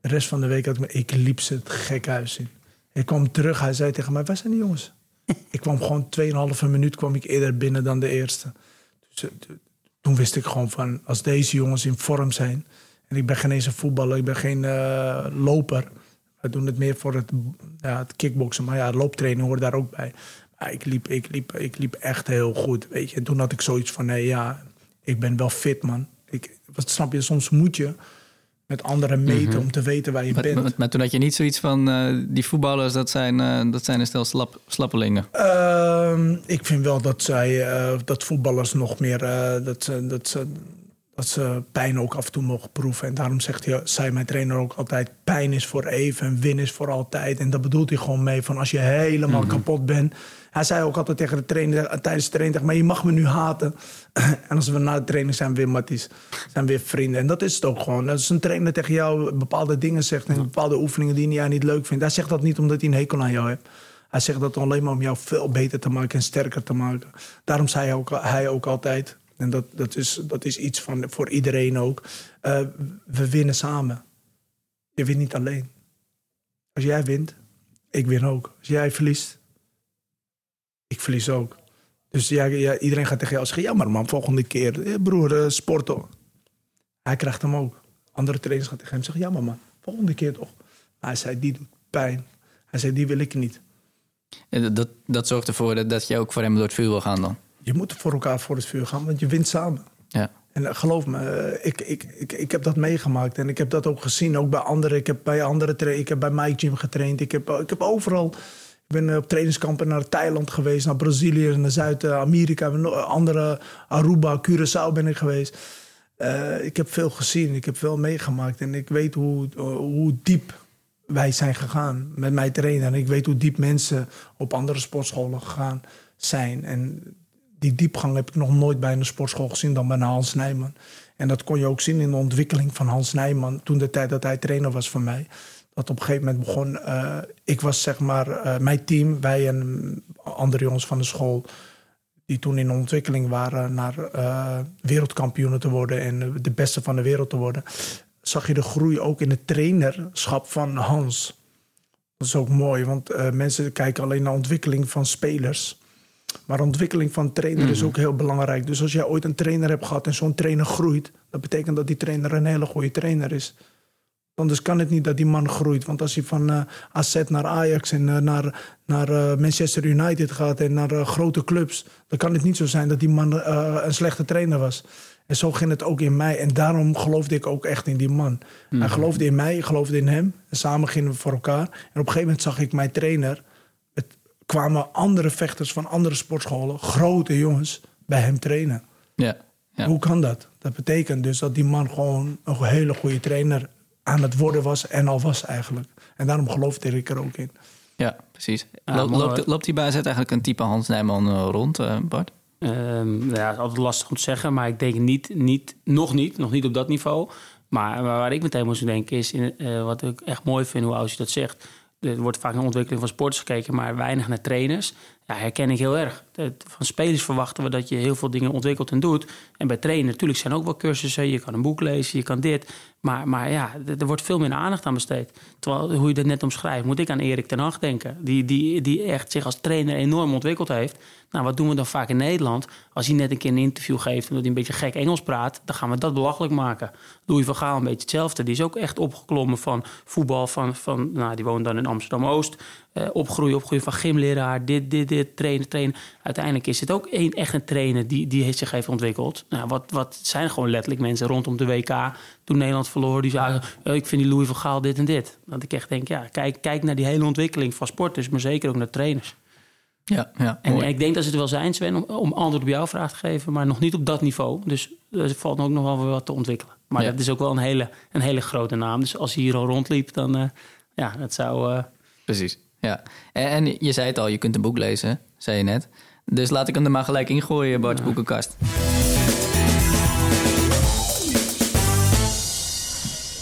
De rest van de week had ik me, ik liep ze het gekhuis in. Ik kwam terug, hij zei tegen mij, waar zijn die jongens? ik kwam gewoon 2,5 minuut kwam ik eerder binnen dan de eerste. Dus, eh, toen wist ik gewoon van, als deze jongens in vorm zijn... en ik ben geen eens een voetballer, ik ben geen eh, loper... we doen het meer voor het, ja, het kickboksen, maar ja, looptraining hoort daar ook bij. Maar ik liep, ik, liep, ik liep echt heel goed, weet je. En toen had ik zoiets van, nee, ja, ik ben wel fit, man. Ik, wat snap je, soms moet je met anderen meten om te weten waar je Maar, bent. maar, maar toen had je niet zoiets van, eh, die voetballers, dat zijn, eh, dat zijn een stel slap, slappelingen. Ehm, ik vind wel dat zij, eh, dat voetballers nog meer, eh, dat, ze, dat, ze, dat ze pijn ook af en toe mogen proeven. En daarom zegt hij, zei mijn trainer ook altijd, pijn is voor even en win is voor altijd. En dat bedoelt hij gewoon mee van als je helemaal kapot bent. Hij zei ook altijd tegen de trainer, tijdens de training, maar je mag me nu haten. En als we na de training zijn we weer matties, zijn we weer vrienden. En dat is het ook gewoon. Als een trainer tegen jou bepaalde dingen zegt en bepaalde oefeningen die jij niet leuk vindt. Hij zegt dat niet omdat hij een hekel aan jou heeft. Hij zegt dat alleen maar om jou veel beter te maken en sterker te maken. Daarom zei hij ook, hij ook altijd, en dat, dat, is, dat is iets van, voor iedereen ook, eh, we winnen samen. Je wint niet alleen. Als jij wint, ik win ook. Als jij verliest, ik verlies ook. Dus ja, ja, iedereen gaat tegen jou zeggen, ja maar man, volgende keer, eh, broer, eh, sport toch. Hij krijgt hem ook. Andere trainers gaan tegen hem zeggen, ja maar man, volgende keer toch. Maar hij zei, die doet pijn. Hij zei, die wil ik niet. Dat, dat, dat zorgt ervoor dat, dat je ook voor hem door het vuur wil gaan dan. Je moet voor elkaar voor het vuur gaan, want je wint samen. Ja. En eh, geloof me, eh, ik, ik, ik, ik heb dat meegemaakt. En ik heb dat ook gezien, ook bij anderen. Ik heb bij andere ik heb bij Mike Gym getraind. Ik heb, ik heb overal... Ik ben eh, op trainingskampen naar Thailand geweest, naar Brazilië, naar Zuid-Amerika, andere Aruba, Curaçao ben ik geweest. Eh, ik heb veel gezien, ik heb veel meegemaakt en ik weet hoe, hoe diep wij zijn gegaan met mijn trainer. En ik weet hoe diep mensen op andere sportscholen gegaan zijn. En die diepgang heb ik nog nooit bij een sportschool gezien dan bij Hans Nijman. En dat kon je ook zien in de ontwikkeling van Hans Nijman toen de tijd dat hij trainer was van mij. Dat op een gegeven moment begon. eh, ik was zeg maar eh, mijn team, wij en andere jongens van de school. Die toen in ontwikkeling waren naar eh, wereldkampioenen te worden en de beste van de wereld te worden. Zag je de groei ook in het trainerschap van Hans. Dat is ook mooi, want mensen kijken alleen naar ontwikkeling van spelers. Maar ontwikkeling van trainer is ook heel belangrijk. Dus als jij ooit een trainer hebt gehad en zo'n trainer groeit, dat betekent dat die trainer een hele goede trainer is. Anders kan het niet dat die man groeit. Want als hij van eh AZ naar Ajax en eh, naar, naar eh, Manchester United gaat en naar grote clubs, dan kan het niet zo zijn dat die man een slechte trainer was. En zo ging het ook in mij. En daarom geloofde ik ook echt in die man. Hij geloofde in mij, ik geloofde in hem. En samen gingen we voor elkaar. En op een gegeven moment zag ik mijn trainer. Het kwamen andere vechters van andere sportscholen, grote jongens, bij hem trainen. Ja. Ja. Hoe kan dat? Dat betekent dus dat die man gewoon een hele goede trainer aan het worden was en al was eigenlijk. En daarom geloofde ik er ook in. ja, precies. Ja, Lo- mooi. loopt, loopt die eigenlijk een type Hans Nijman eh, rond, eh, Bart? Ehm, nou ja, het is altijd lastig om te zeggen, maar ik denk niet, niet nog niet, nog niet op dat niveau. Maar waar waar ik meteen moest denken is, in, eh, wat ik echt mooi vind, hoe als je dat zegt. Er wordt vaak naar ontwikkeling van sporters gekeken, maar weinig naar trainers. Ja, herken ik heel erg. Het- Van spelers verwachten we dat je heel veel dingen ontwikkelt en doet. En bij trainen natuurlijk zijn ook wel cursussen. Je kan een boek lezen, je kan dit. Maar, maar ja, er wordt veel meer aandacht aan besteed. Terwijl, hoe je dat net omschrijft, moet ik aan Erik ten Hag denken. Die, die, die echt zich als trainer enorm ontwikkeld heeft. Nou, wat doen we dan vaak in Nederland? Als hij net een keer een interview geeft en dat hij een beetje gek Engels praat... dan gaan we dat belachelijk maken. Louis van Gaal een beetje hetzelfde. Die is ook echt opgeklommen van voetbal. Van, van, nou, die woont dan in Amsterdam-Oost. Eh, opgroeien, opgroeien van gymleraar, dit, dit, dit, trainen, trainen. Uiteindelijk is het ook een, echt een trainer die, die heeft zich heeft ontwikkeld. Nou, wat, wat zijn gewoon letterlijk mensen rondom de WK toen Nederland verloor... die zagen, eh, ik vind die Louis van Gaal dit en dit. Dat ik echt denk, ja, kijk, kijk naar die hele ontwikkeling van sporters... maar zeker ook naar trainers. Ja, ja. En, ik denk dat ze het wel zijn, Sven, om, om antwoord op jouw vraag te geven... maar nog niet op dat niveau. Dus er valt ook nog wel wat te ontwikkelen. Maar Ja. dat is ook wel een hele, een hele grote naam. Dus als hij hier al rondliep, dan... eh, ja, dat zou... eh, Precies. Ja. En, en je zei het al, je kunt een boek lezen, zei je net. Dus laat ik hem er maar gelijk ingooien, Bart's boekenkast.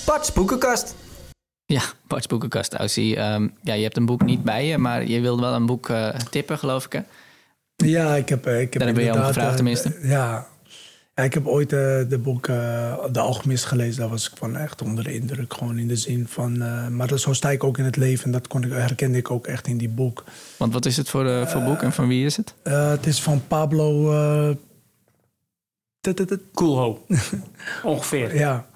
Bart's boekenkast. Ja, Bart's boekenkast, Aussie. Ehm, ja, je hebt een boek niet bij je, maar je wilde wel een boek eh, tippen, geloof ik. Hè? Ja, ik heb, eh, ik heb Daar jou om inderdaad, gevraagd, eh, tenminste. Ja. Ja, ik heb ooit eh, de boek eh, De Alchemist gelezen. Daar was ik van echt onder de indruk. Gewoon in de zin van... eh, maar dat, zo sta ik ook in het leven. En dat kon ik, herkende ik ook echt in die boek. Want wat is het voor, voor boek en van wie is het? Eh, het is van Pablo... eh. Coolho. Ongeveer. ja,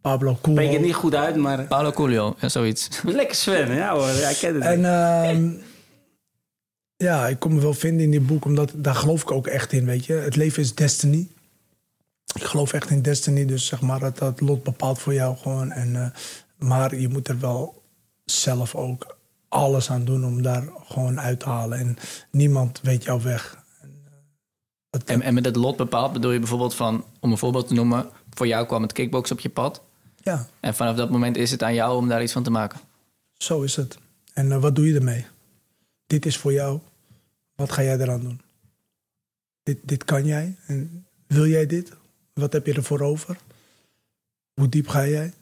Pablo Spreek het Coelho. niet goed uit, maar Paolo Coelho, ja, zoiets. lekker Sven. Ja hoor, hij kent het. En ehm, ja, ik kon me wel vinden in die boek, omdat daar geloof ik ook echt in, weet je. Het leven is destiny. Ik geloof echt in destiny, dus zeg maar dat dat lot bepaalt voor jou gewoon. En, eh, maar je moet er wel zelf ook alles aan doen om daar gewoon uit te halen. En niemand weet jouw weg. En, eh, dat- En, en met het lot bepaald bedoel je bijvoorbeeld van, om een voorbeeld te noemen, voor jou kwam het kickbox op je pad. ja, En vanaf dat moment is het aan jou om daar iets van te maken. zo is het. En eh, wat doe je ermee? Dit is voor jou. Wat ga jij eraan doen? Dit, dit kan jij. En wil jij dit? Wat heb je ervoor over? Hoe diep ga jij?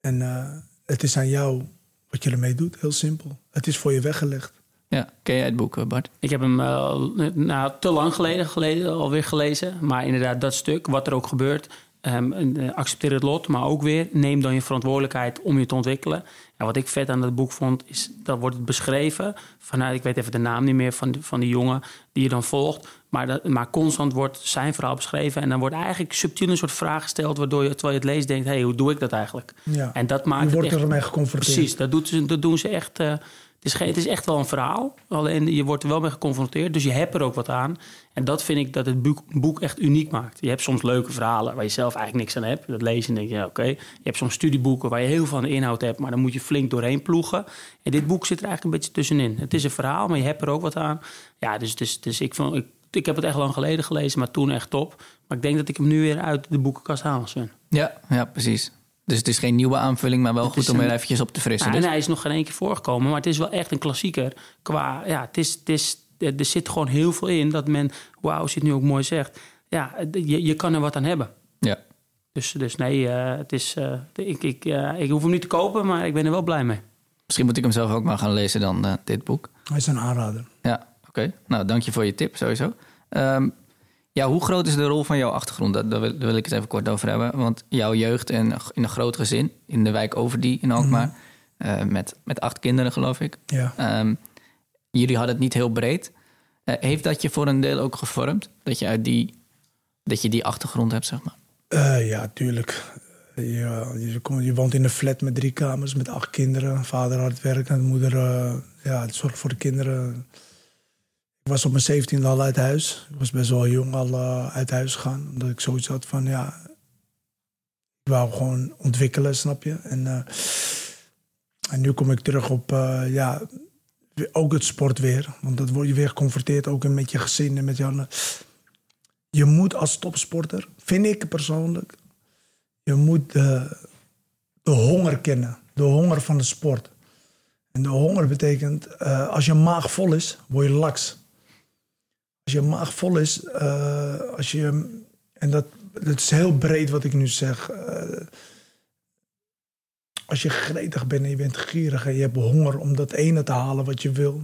En eh, het is aan jou wat je ermee doet. Heel simpel. Het is voor je weggelegd. Ja, ken jij het boek, eh, Bart? Ik heb hem eh, nou, te lang geleden, geleden alweer gelezen. Maar inderdaad, dat stuk, wat er ook gebeurt. ehm, eh, accepteer het lot, maar ook weer neem dan je verantwoordelijkheid om je te ontwikkelen. En wat ik vet aan dat boek vond, is dat wordt het beschreven vanuit, ik weet even de naam niet meer van, van die jongen die je dan volgt. Maar, dat, maar constant wordt zijn verhaal beschreven. En dan wordt eigenlijk subtiel een soort vraag gesteld, waardoor je terwijl je het leest denkt: hé, hey, hoe doe ik dat eigenlijk? Ja. En dat maakt je wordt echt- ermee geconfronteerd. Precies, dat, doet ze, dat doen ze echt. eh, het, is het is echt wel een verhaal. Alleen je wordt er wel mee geconfronteerd. Dus je hebt er ook wat aan. En dat vind ik dat het boek, boek echt uniek maakt. Je hebt soms leuke verhalen waar je zelf eigenlijk niks aan hebt. Dat lees je en denk je, ja, oké. Je hebt soms studieboeken waar je heel veel aan de inhoud hebt. Maar dan moet je flink doorheen ploegen. En dit boek zit er eigenlijk een beetje tussenin. Het is een verhaal, maar je hebt er ook wat aan. Ja, dus, dus, dus ik, vond, ik, ik heb het echt lang geleden gelezen, maar toen echt top. Maar ik denk dat ik hem nu weer uit de boekenkast haal, Sven. Ja, ja, precies. Dus het is geen nieuwe aanvulling, maar wel Het goed om een- weer eventjes op te frissen. Ja, dus. en hij is nog geen één keer voorgekomen, maar het is wel echt een klassieker. Qua, ja, het is, het is, er zit gewoon heel veel in dat men, wauw, als je het nu ook mooi zegt, ja, je, je kan er wat aan hebben. Ja. Dus, dus nee, eh, het is, eh, ik, ik, eh, ik hoef hem niet te kopen, maar ik ben er wel blij mee. Misschien moet ik hem zelf ook maar gaan lezen dan, dit boek. Hij is een aanrader. Ja, oké. Nou, dank je voor je tip sowieso. Ehm, ja, hoe groot is de rol van jouw achtergrond? Daar, daar wil, daar wil ik het even kort over hebben. Want jouw jeugd en in een groot gezin in de wijk Overdie in Alkmaar... eh, met, met acht kinderen, geloof ik. Ja. Ehm, jullie hadden het niet heel breed. Eh, heeft dat je voor een deel ook gevormd? Dat je, uit die, dat je die achtergrond hebt, zeg maar? Eh, ja, tuurlijk. Je, je, je woont in een flat met drie kamers, met acht kinderen. Vader hard werken, moeder ja, zorgt voor de kinderen. Was op mijn zeventiende al uit huis. Ik was best wel jong al uh, uit huis gegaan. Omdat ik zoiets had van, ja... Ik wou gewoon ontwikkelen, snap je? En, uh, en nu kom ik terug op, uh, ja... Ook het sport weer. Want dat word je weer geconfronteerd ook met je gezin en met jouw... Je moet als topsporter, vind ik persoonlijk, je moet de, de honger kennen. De honger van de sport. En de honger betekent, als je maag vol is, word je laks. Als je maag vol is, uh, als je, en dat, dat is heel breed wat ik nu zeg. Uh, als je gretig bent en je bent gierig en je hebt honger om dat ene te halen wat je wil,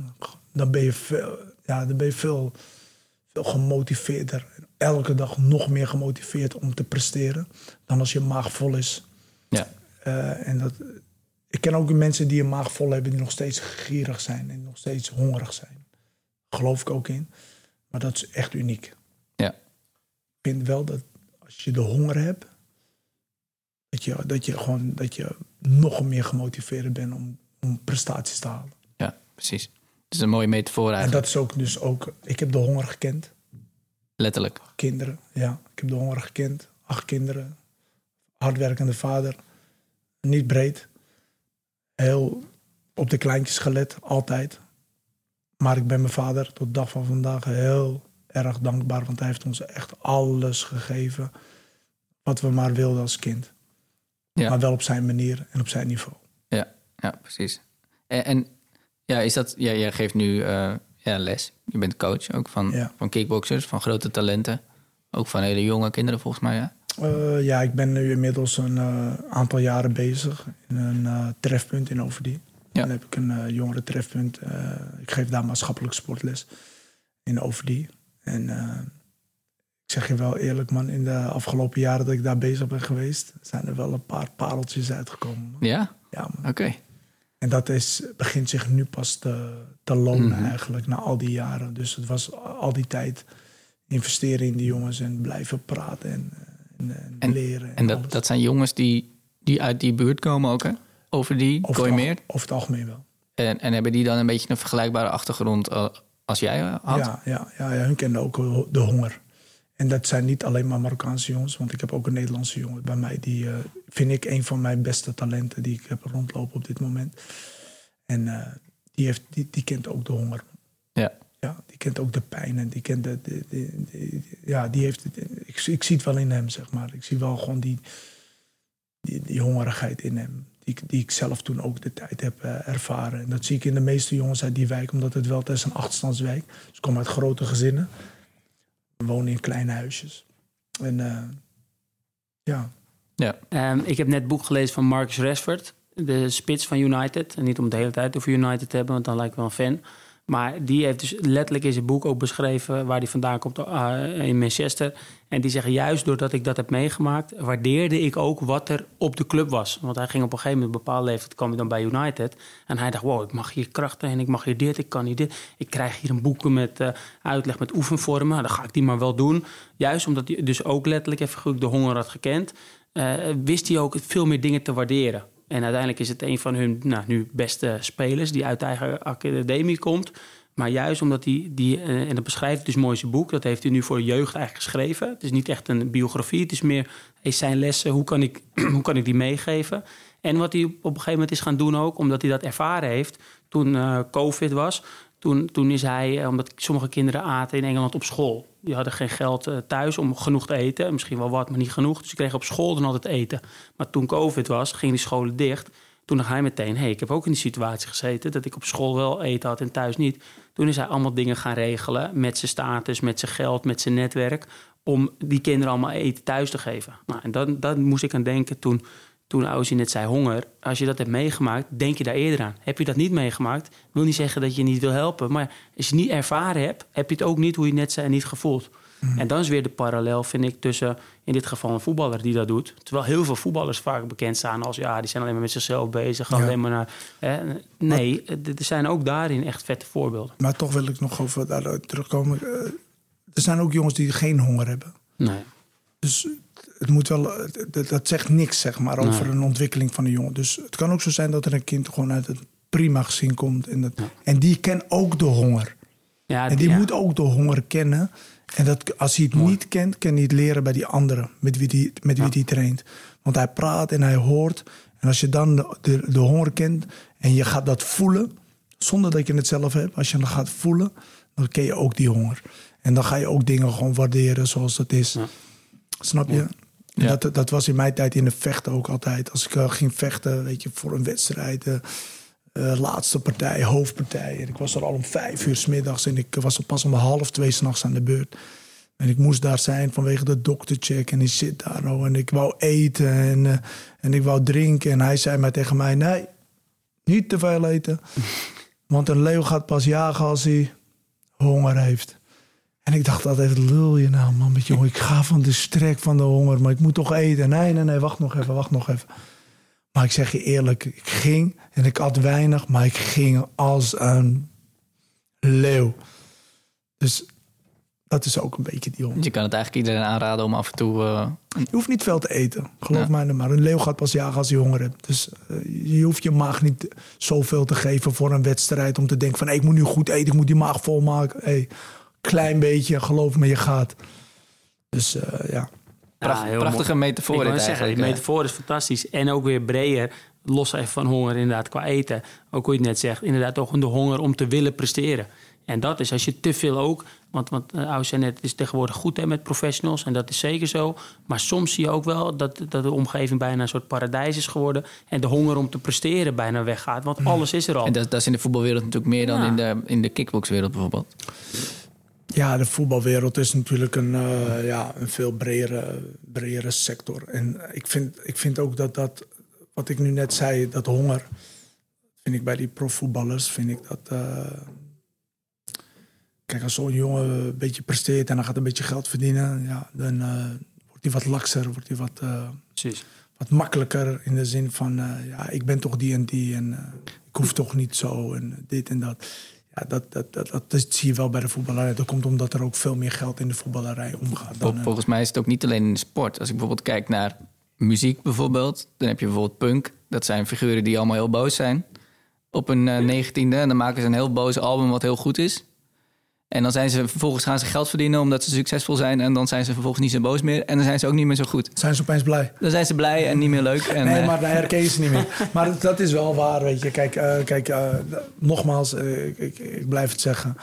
dan ben je veel, ja, dan ben je veel, veel gemotiveerder. Elke dag nog meer gemotiveerd om te presteren dan als je maag vol is. Ja. Uh, en dat, ik ken ook mensen die een maag vol hebben die nog steeds gierig zijn en nog steeds hongerig zijn. Geloof ik ook in. Maar dat is echt uniek. Ja. Ik vind wel dat als je de honger hebt, dat je, dat je gewoon dat je nog meer gemotiveerd bent om, om prestaties te halen. Ja, precies. Het is een mooie metafoor eigenlijk. En dat is ook dus ook, ik heb de honger gekend. Letterlijk. Kinderen, ja. Ik heb de honger gekend. Acht kinderen. Hardwerkende vader. Niet breed. Heel op de kleintjes gelet, altijd. Maar ik ben mijn vader tot dag van vandaag heel erg dankbaar. Want hij heeft ons echt alles gegeven. Wat we maar wilden als kind. Ja. Maar wel op zijn manier en op zijn niveau. Ja, ja precies. En, en ja, is dat, ja, jij geeft nu uh, ja, les. Je bent coach ook van, ja. van kickboxers, van grote talenten. Ook van hele jonge kinderen volgens mij, ja? Uh, ja, ik ben nu inmiddels een uh, aantal jaren bezig in een trefpunt in Overdie. Ja. Dan heb ik een jongere trefpunt. ik geef daar maatschappelijk sportles. in Overdie. En uh, ik zeg je wel eerlijk, man, in de afgelopen jaren dat ik daar bezig ben geweest, zijn er wel een paar pareltjes uitgekomen. Man. Ja? Ja, man. Oké. En dat is, begint zich nu pas te, te lonen mhm. eigenlijk, na al die jaren. Dus het was al die tijd investeren in die jongens en blijven praten en, en, en, leren. En, en dat, dat zijn jongens die, die uit die buurt komen ook, hè? Over die, over meer? Over het algemeen wel. En, en hebben die dan een beetje een vergelijkbare achtergrond eh, als jij eh, had? Ja, ja, ja, ja, hun kennen ook de honger. En dat zijn niet alleen maar Marokkaanse jongens, want ik heb ook een Nederlandse jongen bij mij. Die uh, vind ik een van mijn beste talenten die ik heb rondlopen op dit moment. En uh, die, heeft, die, die kent ook de honger. Ja. Ja, die kent ook de pijn en die kent de. ja, die heeft. Ik, ik zie het wel in hem, zeg maar. Ik zie wel gewoon die, die, die hongerigheid in hem. Die, die ik zelf toen ook de tijd heb uh, ervaren. En dat zie ik in de meeste jongens uit die wijk, omdat het wel het is een achterstandswijk. Dus ik kom uit grote gezinnen. We wonen in kleine huisjes. En uh, ja. ja. Um, ik heb net het boek gelezen van Marcus Rashford, de spits van United. En niet om de hele tijd over United te hebben, want dan lijkt ik wel een fan. Maar die heeft dus letterlijk in zijn boek ook beschreven waar hij vandaan komt uh, in Manchester. En die zeggen juist doordat ik dat heb meegemaakt, waardeerde ik ook wat er op de club was. Want hij ging op een gegeven moment, bepaalde leeftijd, kwam hij dan bij United. En hij dacht, wow, ik mag hier krachten en ik mag hier dit, ik kan hier dit. Ik krijg hier een boek met uh, uitleg met oefenvormen. Nou, dan ga ik die maar wel doen. Juist omdat hij dus ook letterlijk even de honger had gekend, uh, wist hij ook veel meer dingen te waarderen. En uiteindelijk is het een van hun nou, nu beste spelers die uit de eigen academie komt. Maar juist omdat hij, die, eh, en dat beschrijft dus mooi zijn boek, dat heeft hij nu voor jeugd eigenlijk geschreven. Het is niet echt een biografie, het is meer is zijn lessen, hoe kan, ik, hoe kan ik die meegeven? En wat hij op een gegeven moment is gaan doen ook, omdat hij dat ervaren heeft toen uh, COVID was. Toen, toen is hij, eh, omdat sommige kinderen aten in Engeland op school. Die hadden geen geld uh, thuis om genoeg te eten. Misschien wel wat, maar niet genoeg. Dus ze kregen op school dan altijd eten. Maar toen COVID was, gingen die scholen dicht. Toen dacht hij meteen, hey, ik heb ook in die situatie gezeten... dat ik op school wel eten had en thuis niet. Toen is hij allemaal dingen gaan regelen met zijn status, met zijn geld, met zijn netwerk... om die kinderen allemaal eten thuis te geven. Nou, en dan, dan moest ik aan denken toen toen Auzi net zei honger. Als je dat hebt meegemaakt, denk je daar eerder aan. Heb je dat niet meegemaakt, wil niet zeggen dat je niet wil helpen. Maar als je niet ervaren hebt, heb je het ook niet, hoe je net zei, niet gevoeld. Mhm. En dan is weer de parallel, vind ik, tussen in dit geval een voetballer die dat doet. Terwijl heel veel voetballers vaak bekend staan als ja, die zijn alleen maar met zichzelf bezig. Alleen maar naar. Hè. Nee, er zijn ook daarin echt vette voorbeelden. Maar toch wil ik nog over daar terugkomen. Eh, er zijn ook jongens die geen honger hebben. Nee. Dus het moet wel, dat, zegt niks zeg maar, over een ontwikkeling van een jongen. Dus het kan ook zo zijn dat er een kind gewoon uit het prima gezin komt. En, dat, en die kent ook de honger. Ja, en die moet ook de honger kennen. En dat, als hij het niet kent, kan hij het leren bij die anderen met wie die, met wie die traint. Want hij praat en hij hoort. En als je dan de, de, de, honger kent en je gaat dat voelen, zonder dat je het zelf hebt, als je dat gaat voelen, dan ken je ook die honger. En dan ga je ook dingen gewoon waarderen zoals dat is. Snap je? Ja. Dat, dat was in mijn tijd in de vechten ook altijd. Als ik uh, ging vechten, weet je, voor een wedstrijd. Uh, laatste partij, hoofdpartij. En ik was er al om vijf uur s middags. En ik was er pas om half twee s'nachts aan de beurt. En ik moest daar zijn vanwege de doktercheck. En ik zit daar oh, En ik wou eten en, en ik wou drinken. En hij zei maar tegen mij: Nee, niet te veel eten. Want een leeuw gaat pas jagen als hij honger heeft. En ik dacht altijd, lul je nou man met jongen. Ik ga van de strek van de honger, maar ik moet toch eten. Nee, nee, nee, wacht nog even, wacht nog even. Maar ik zeg je eerlijk, ik ging en ik had weinig, maar ik ging als een leeuw. Dus dat is ook een beetje die honger. Je kan het eigenlijk iedereen aanraden om af en toe... Uh... Je hoeft niet veel te eten, geloof mij. Maar een leeuw gaat pas jagen als hij honger hebt. Dus uh, je hoeft je maag niet zoveel te geven voor een wedstrijd... om te denken van, hey, ik moet nu goed eten, ik moet die maag volmaken. Hey, klein beetje, geloof me, je gaat. Dus uh, ja. ja prachtige metafoor. Ik wil zeggen, die metafoor is fantastisch. En ook weer breder, los even van honger inderdaad qua eten. Ook hoe je het net zegt, inderdaad toch de honger om te willen presteren. En dat is als je te veel ook, want, want uh, net, het is tegenwoordig goed hè, met professionals en dat is zeker zo. Maar soms zie je ook wel dat, dat de omgeving bijna een soort paradijs is geworden en de honger om te presteren bijna weggaat, want alles is er al. En dat, dat is in de voetbalwereld natuurlijk meer dan in de, in de kickboxwereld bijvoorbeeld. Ja, de voetbalwereld is natuurlijk een, uh, ja, een veel bredere, bredere sector. En ik vind, ik vind ook dat dat, wat ik nu net zei, dat honger, vind ik bij die profvoetballers, vind ik dat, uh, kijk, als zo'n jongen een beetje presteert en dan gaat een beetje geld verdienen, ja, dan eh, wordt hij wat lakser, wordt hij wat, wat makkelijker in de zin van, ja, ik ben toch die en die en ik hoef toch niet zo en dit en dat. Ja, dat, dat, dat, dat, zie je wel bij de voetballerij. Dat komt omdat er ook veel meer geld in de voetballerij omgaat. Dan, Volgens mij is het ook niet alleen in de sport. Als ik bijvoorbeeld kijk naar muziek bijvoorbeeld, dan heb je bijvoorbeeld punk. Dat zijn figuren die allemaal heel boos zijn op een negentiende. en dan maken ze een heel boos album wat heel goed is. En dan zijn ze vervolgens gaan ze geld verdienen omdat ze succesvol zijn. En dan zijn ze vervolgens niet zo boos meer. En dan zijn ze ook niet meer zo goed. Zijn ze opeens blij? Dan zijn ze blij en niet meer leuk. En, nee, maar dan herken je ze niet meer. Maar dat is wel waar, weet je. Kijk, uh, kijk uh, nogmaals, uh, ik, ik, ik, blijf het zeggen.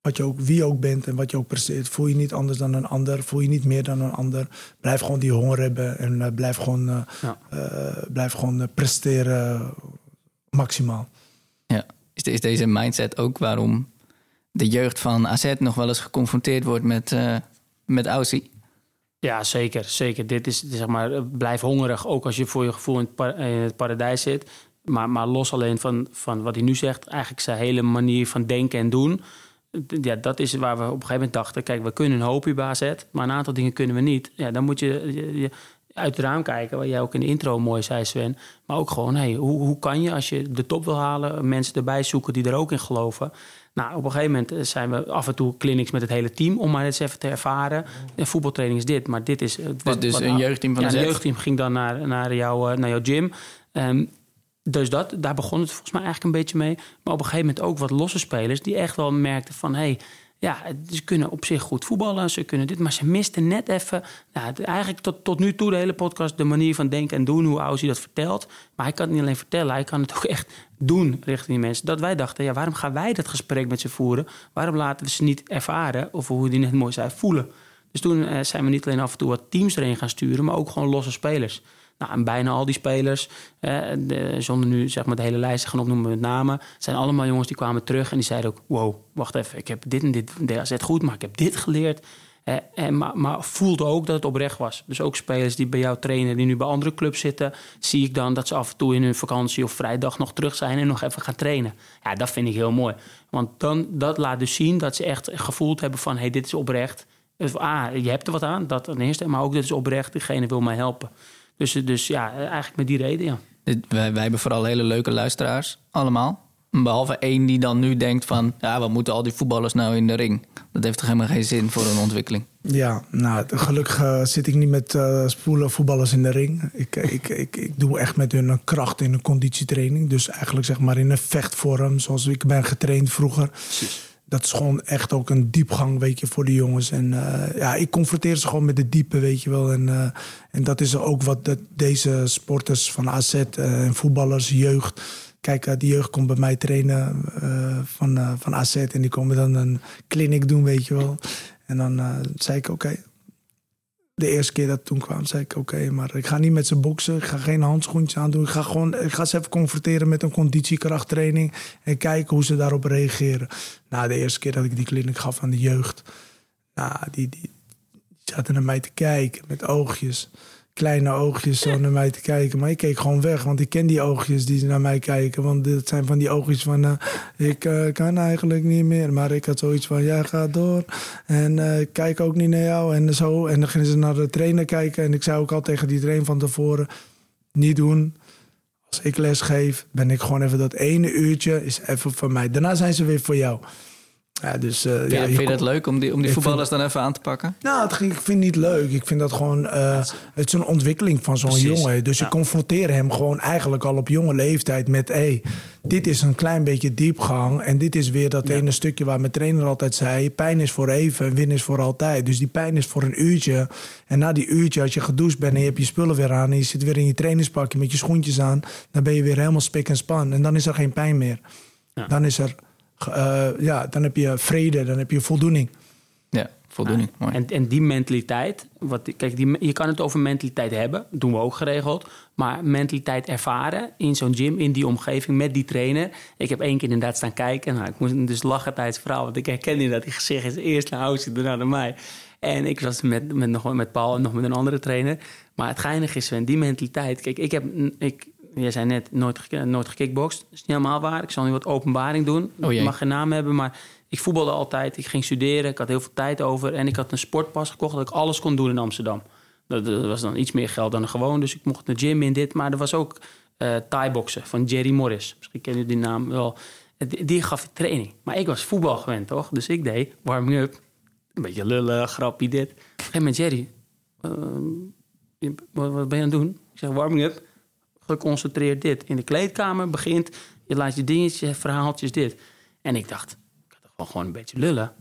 Wat je ook, wie ook bent en wat je ook presteert, voel je niet anders dan een ander. Voel je niet meer dan een ander. Blijf gewoon die honger hebben en blijf gewoon, ja. blijf gewoon presteren maximaal. Ja, is, is deze mindset ook waarom de jeugd van AZ nog wel eens geconfronteerd wordt met, uh, met Aussie. Ja, zeker. zeker. Dit is, zeg maar, blijf hongerig. Ook als je voor je gevoel in het, paradijs zit. Maar, maar los alleen van, van wat hij nu zegt, eigenlijk zijn hele manier van denken en doen. Ja, dat is waar we op een gegeven moment dachten: kijk, we kunnen een hoop bij AZ, maar een aantal dingen kunnen we niet. Ja, dan moet je, je, je uit het raam kijken, wat jij ook in de intro mooi zei, Sven. Maar ook gewoon, hey, hoe, hoe kan je als je de top wil halen, mensen erbij zoeken die er ook in geloven? Nou, op een gegeven moment zijn we af en toe clinics met het hele team om maar eens even te ervaren. En voetbaltraining is dit, maar dit is. Wat, dus, dus wat, een jeugdteam van ja, de een jeugdteam ging dan naar, naar, jou, naar jouw gym. Um, dus dat, daar begon het volgens mij eigenlijk een beetje mee. Maar op een gegeven moment ook wat losse spelers die echt wel merkten van hé. Hey, ja, ze kunnen op zich goed voetballen, ze kunnen dit, maar ze misten net even. Nou, eigenlijk tot, tot nu toe, de hele podcast, de manier van denken en doen, hoe Ausie dat vertelt. Maar hij kan het niet alleen vertellen, hij kan het ook echt doen richting die mensen. Dat wij dachten, ja, waarom gaan wij dat gesprek met ze voeren? Waarom laten we ze niet ervaren, of hoe die net mooi zei, voelen? Dus toen eh, zijn we niet alleen af en toe wat teams erin gaan sturen, maar ook gewoon losse spelers. Nou, en bijna al die spelers, de, zonder nu zeg maar de hele lijst te gaan opnoemen met namen, zijn allemaal jongens die kwamen terug en die zeiden ook: Wow, wacht even, ik heb dit en dit, DAZ goed, maar ik heb dit geleerd. En, maar, maar voelde ook dat het oprecht was. Dus ook spelers die bij jou trainen, die nu bij andere clubs zitten, zie ik dan dat ze af en toe in hun vakantie of vrijdag nog terug zijn en nog even gaan trainen. Ja, dat vind ik heel mooi. Want dan, dat laat dus zien dat ze echt gevoeld hebben van: hey, dit is oprecht. Dus, ah, je hebt er wat aan, dat ten eerste, maar ook dit is oprecht, diegene wil mij helpen. Dus, dus ja, eigenlijk met die reden, ja. Wij, wij hebben vooral hele leuke luisteraars, allemaal. Behalve één die dan nu denkt van... ja, wat moeten al die voetballers nou in de ring? Dat heeft toch helemaal geen zin voor een ontwikkeling? Ja, nou, gelukkig uh, zit ik niet met uh, voetballers in de ring. Ik, ik, ik, ik doe echt met hun een kracht in een conditietraining. Dus eigenlijk zeg maar in een vechtvorm, zoals ik ben getraind vroeger. Precies dat is gewoon echt ook een diepgang, weet je, voor de jongens. En uh, ja, ik confronteer ze gewoon met de diepe, weet je wel. En, uh, en dat is ook wat de, deze sporters van AZ uh, en voetballers, jeugd. Kijk, die jeugd komt bij mij trainen van, van AZ en die komen dan een clinic doen, weet je wel. En dan zei ik, oké, de eerste keer dat toen kwam, zei ik: Oké, maar ik ga niet met ze boksen. Ik ga geen handschoentjes aandoen. Ik ga, gewoon, ik ga ze even confronteren met een conditiekrachttraining. En kijken hoe ze daarop reageren. Nou, de eerste keer dat ik die kliniek gaf aan de jeugd. Nou, die, die, die zaten naar mij te kijken met oogjes kleine oogjes zo naar mij te kijken. Maar ik keek gewoon weg, want ik ken die oogjes die naar mij kijken. Want dit zijn van die oogjes van, uh, ik uh, kan eigenlijk niet meer. Maar ik had zoiets van, jij gaat door. En ik kijk ook niet naar jou en zo. En dan gingen ze naar de trainer kijken. En ik zei ook al tegen die trainer van tevoren, niet doen. Als ik les geef, ben ik gewoon even dat ene uurtje, is even voor mij. Daarna zijn ze weer voor jou. Ja, dus, uh, ja, vind je dat leuk om die, om die voetballers dan even aan te pakken? Nou, het, ik vind het niet leuk. Ik vind dat gewoon... Uh, het is een ontwikkeling van zo'n jongen. Dus je confronteert hem gewoon eigenlijk al op jonge leeftijd met... Hey, dit is een klein beetje diepgang. En dit is weer dat ene stukje waar mijn trainer altijd zei... pijn is voor even en win is voor altijd. Dus die pijn is voor een uurtje. En na die uurtje, als je gedoucht bent en je hebt je spullen weer aan... en je zit weer in je trainingspakje met je schoentjes aan... dan ben je weer helemaal spik en span. En dan is er geen pijn meer. Dan is er uh, ja, dan heb je vrede, dan heb je voldoening. Ja, voldoening. mooi. En, en die mentaliteit, wat, kijk, die, je kan het over mentaliteit hebben, doen we ook geregeld. Maar mentaliteit ervaren in zo'n gym, in die omgeving, met die trainer. Ik heb één keer inderdaad staan kijken. Nou, ik moest dus lachen tijdens het verhaal, want ik herkende dat die gezicht is eerst naar Houtje, daarna naar mij. En ik was met, met, nog met Paul en nog met een andere trainer. Maar het geinige is, die mentaliteit. Kijk, ik heb, ik, jij zei net, nooit, nooit gekickboxd. Dat is niet helemaal waar. Ik zal nu wat openbaring doen. Oh, ik mag geen naam hebben, maar Ik voetbalde altijd, ik ging studeren, ik had heel veel tijd over. En ik had een sportpas gekocht dat ik alles kon doen in Amsterdam. Dat, dat was dan iets meer geld dan gewoon, dus ik mocht naar gym in dit. Maar er was ook uh, thai-boksen van Jerry Morris. Misschien ken je die naam wel. Die, die gaf training. Maar ik was voetbal gewend, toch? Dus ik deed warming-up. Een beetje lullen, grappie, dit. Op een gegeven moment, Jerry, uh, wat, ben je aan het doen? Ik zeg, warming-up, geconcentreerd dit. In de kleedkamer begint, je laat je dingetjes, verhaaltjes, dit. En ik dacht, ik had toch gewoon een beetje lullen.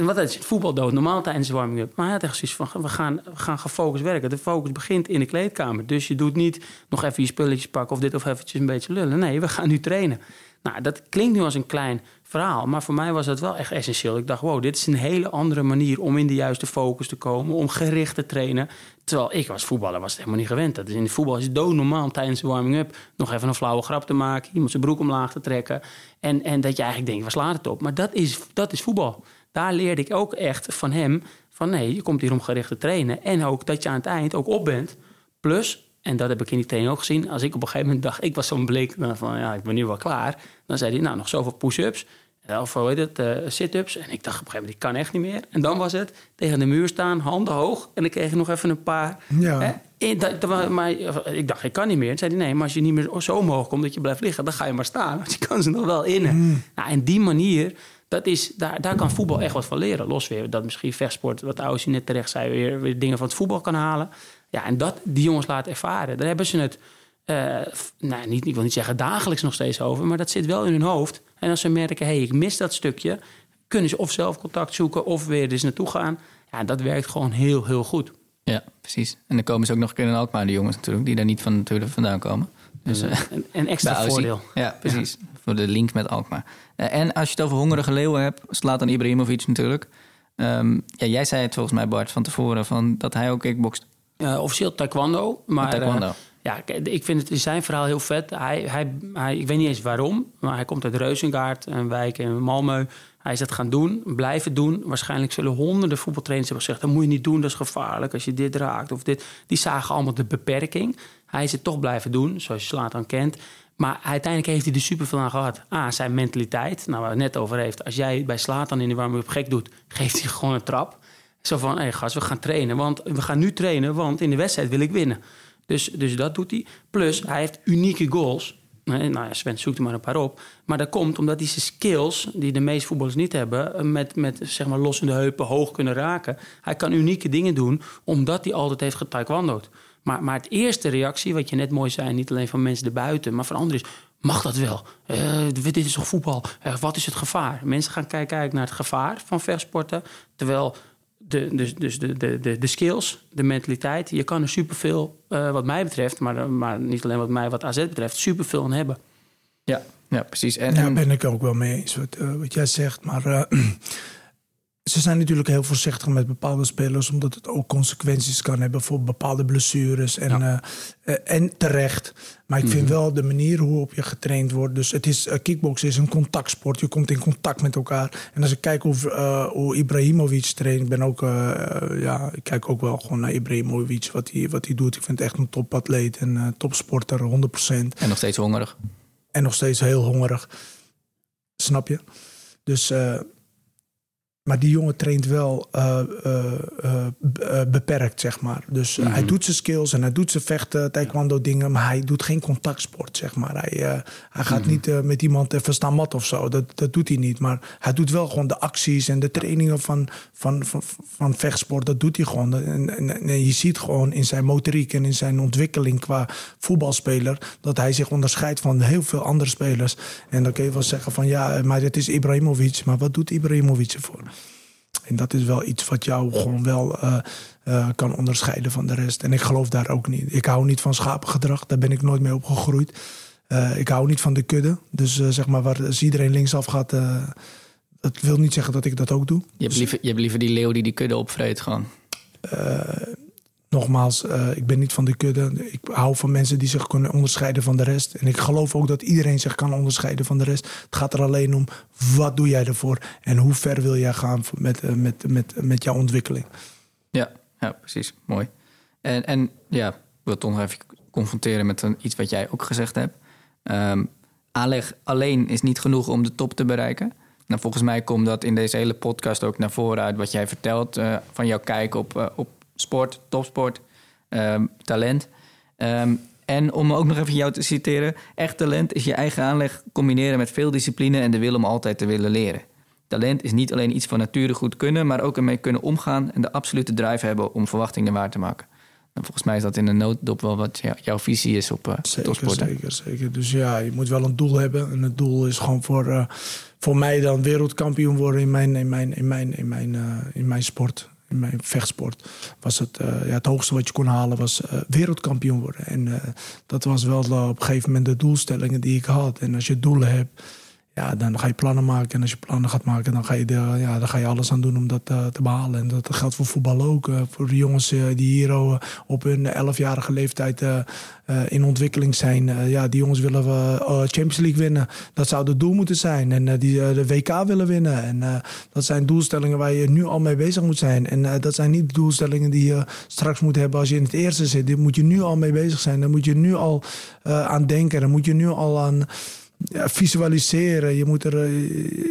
Wat is het voetbal dood normaal tijdens de warming-up. Maar hij had we gaan, we gaan gefocust werken. De focus begint in de kleedkamer. Dus je doet niet nog even je spulletjes pakken of dit of eventjes een beetje lullen. Nee, we gaan nu trainen. Nou, dat klinkt nu als een klein verhaal. Maar voor mij was dat wel echt essentieel. Ik dacht, wow, dit is een hele andere manier om in de juiste focus te komen. Om gericht te trainen. Terwijl ik was voetballer, was het helemaal niet gewend. Dat is in de voetbal is het doodnormaal tijdens de warming-up nog even een flauwe grap te maken. Iemand zijn broek omlaag te trekken. En, en dat je eigenlijk denkt, waar slaat het op? Maar dat is, dat is voetbal. Daar leerde ik ook echt van hem. Van nee, je komt hier om gericht te trainen. En ook dat je aan het eind ook op bent. Plus en dat heb ik in die training ook gezien. Als ik op een gegeven moment dacht, ik was zo'n blik van ja, ik ben nu wel klaar. Dan zei hij, nou, nog zoveel push-ups. Of hoe heet het, uh, sit-ups. En ik dacht op een gegeven moment, ik kan echt niet meer. En dan was het tegen de muur staan, handen hoog. En dan kreeg ik nog even een paar. Ja. Eh, dat, maar ik dacht, ik kan niet meer. En zei hij, nee, maar als je niet meer zo omhoog komt dat je blijft liggen, dan ga je maar staan. Want je kan ze nog wel innen. Mm. Nou, en die manier, dat is, daar, daar kan voetbal echt wat van leren. Los weer dat misschien vechtsport, wat je net terecht zei, weer, weer dingen van het voetbal kan halen. Ja, en dat die jongens laten ervaren. Daar hebben ze het, uh, nou, niet, ik wil niet zeggen dagelijks nog steeds over, maar dat zit wel in hun hoofd. En als ze merken, hé, hey, ik mis dat stukje, kunnen ze of zelf contact zoeken of weer eens naartoe gaan. Ja, dat werkt gewoon heel, heel goed. Ja, precies. En dan komen ze ook nog een keer in Alkmaar, die jongens natuurlijk, die daar niet van natuurlijk vandaan komen. Dus, uh, een, een extra voordeel. Ja, precies. Voor de link met Alkmaar. Uh, en als je het over hongerige leeuwen hebt, slaat dan Ibrahimovic natuurlijk. Um, ja, jij zei het volgens mij, Bart, van tevoren, van dat hij ook kickbokst. Uh, officieel taekwondo. Maar, taekwondo. Ja, ik vind het zijn verhaal heel vet. Hij, hij, ik weet niet eens waarom, maar hij komt uit Reuzengaard, een wijk in Malmö. Hij is dat gaan doen, blijven doen. Waarschijnlijk zullen honderden voetbaltrainers hebben gezegd... dat moet je niet doen, dat is gevaarlijk als je dit raakt of dit. Die zagen allemaal de beperking. Hij is het toch blijven doen, zoals je Slaat dan kent. Maar uiteindelijk heeft hij er superveel aan gehad. A, zijn mentaliteit, nou, waar het net over heeft. Als jij bij Slaat dan in de warming-up gek doet... geeft hij gewoon een trap. Zo van, hé hey, gast, we gaan trainen. Want we gaan nu trainen, want in de wedstrijd wil ik winnen. Dus, dus dat doet hij. Plus, hij heeft unieke goals. Nou ja, Sven zoekt er maar een paar op. Maar dat komt omdat hij zijn skills, die de meeste voetballers niet hebben... met, met zeg maar lossende heupen hoog kunnen raken. Hij kan unieke dingen doen, omdat hij altijd heeft getaekwondo'd. Maar, maar het eerste reactie, wat je net mooi zei... niet alleen van mensen erbuiten, maar van anderen is... Mag dat wel? Uh, dit is toch voetbal? Uh, wat is het gevaar? Mensen gaan kijken naar het gevaar van vechtsporten. Terwijl de, dus, dus de, de, de, de skills, de mentaliteit. Je kan er superveel, uh, wat mij betreft, maar, maar niet alleen wat mij, wat AZ betreft, superveel aan hebben. Ja, ja precies. En, Daar ben ik ook wel mee eens wat, uh, wat jij zegt. Maar uh, ze zijn natuurlijk heel voorzichtig met bepaalde spelers, omdat het ook consequenties kan hebben voor bepaalde blessures. En, ja. uh, en terecht. Maar ik vind mhm. wel de manier hoe op je getraind wordt. Dus het is, uh, kickboksen is een contactsport. Je komt in contact met elkaar. En als ik kijk hoe, hoe Ibrahimovic traint, ik ben ook, ja, ik kijk ook wel gewoon naar Ibrahimovic, wat hij, wat hij doet. Ik vind het echt een topatleet en topsporter, 100%. En nog steeds hongerig. En nog steeds heel hongerig. Snap je? Dus maar die jongen traint wel uh, uh, uh, beperkt, zeg maar. Dus hij mhm. doet zijn skills en hij doet zijn vechten, taekwondo dingen, maar hij doet geen contactsport, zeg maar. Hij, hij gaat mhm. niet met iemand even staan mat of zo. Dat, dat doet hij niet. Maar hij doet wel gewoon de acties en de trainingen van, van, van, van vechtsport. Dat doet hij gewoon. En, en, en, je ziet gewoon in zijn motoriek en in zijn ontwikkeling qua voetbalspeler dat hij zich onderscheidt van heel veel andere spelers. En dan kun je wel zeggen van ja, maar het is Ibrahimovic. Maar wat doet Ibrahimovic ervoor? En dat is wel iets wat jou gewoon wel uh, uh, kan onderscheiden van de rest. En ik geloof daar ook niet. Ik hou niet van schapengedrag, daar ben ik nooit mee opgegroeid. Uh, ik hou niet van de kudde. Dus zeg maar, waar als iedereen linksaf gaat, dat wil niet zeggen dat ik dat ook doe. Je hebt liever, je hebt liever die leeuw die die kudde opvreet gewoon nogmaals, uh, ik ben niet van de kudde. Ik hou van mensen die zich kunnen onderscheiden van de rest. En ik geloof ook dat iedereen zich kan onderscheiden van de rest. Het gaat er alleen om, wat doe jij ervoor? En hoe ver wil jij gaan met, uh, met, met, met jouw ontwikkeling? Ja, ja precies. Mooi. En, en ja, ik wil toch nog even confronteren met een, iets wat jij ook gezegd hebt. Um, aanleg alleen is niet genoeg om de top te bereiken. Nou, volgens mij komt dat in deze hele podcast ook naar voren uit wat jij vertelt uh, van jouw kijk op, op sport, topsport, um, talent. Um, en om ook nog even jou te citeren: echt talent is je eigen aanleg combineren met veel discipline en de wil om altijd te willen leren. Talent is niet alleen iets van nature goed kunnen, maar ook ermee kunnen omgaan en de absolute drive hebben om verwachtingen waar te maken. En volgens mij is dat in een notendop wel wat jouw visie is op uh, zeker, Zeker, zeker. Dus ja, je moet wel een doel hebben. En het doel is gewoon voor, uh, voor mij dan wereldkampioen worden in mijn, in mijn, in mijn, in mijn, uh, in mijn sport. In mijn vechtsport was het, ja, het hoogste wat je kon halen was wereldkampioen worden. En dat was wel op een gegeven moment de doelstellingen die ik had. En als je doelen hebt, ja, dan ga je plannen maken. En als je plannen gaat maken, dan ga je, ja, dan ga je alles aan doen om dat uh, te behalen. En dat geldt voor voetbal ook. Uh, voor de jongens uh, die hier op hun 11-jarige leeftijd in ontwikkeling zijn. ja, die jongens willen Champions League winnen. Dat zou het doel moeten zijn. En die de WK willen winnen. En dat zijn doelstellingen waar je nu al mee bezig moet zijn. En dat zijn niet doelstellingen die je straks moet hebben als je in het eerste zit. Daar moet je nu al mee bezig zijn. Daar moet je nu al aan denken. Daar moet je nu al aan ja, visualiseren. Je moet, er, eh,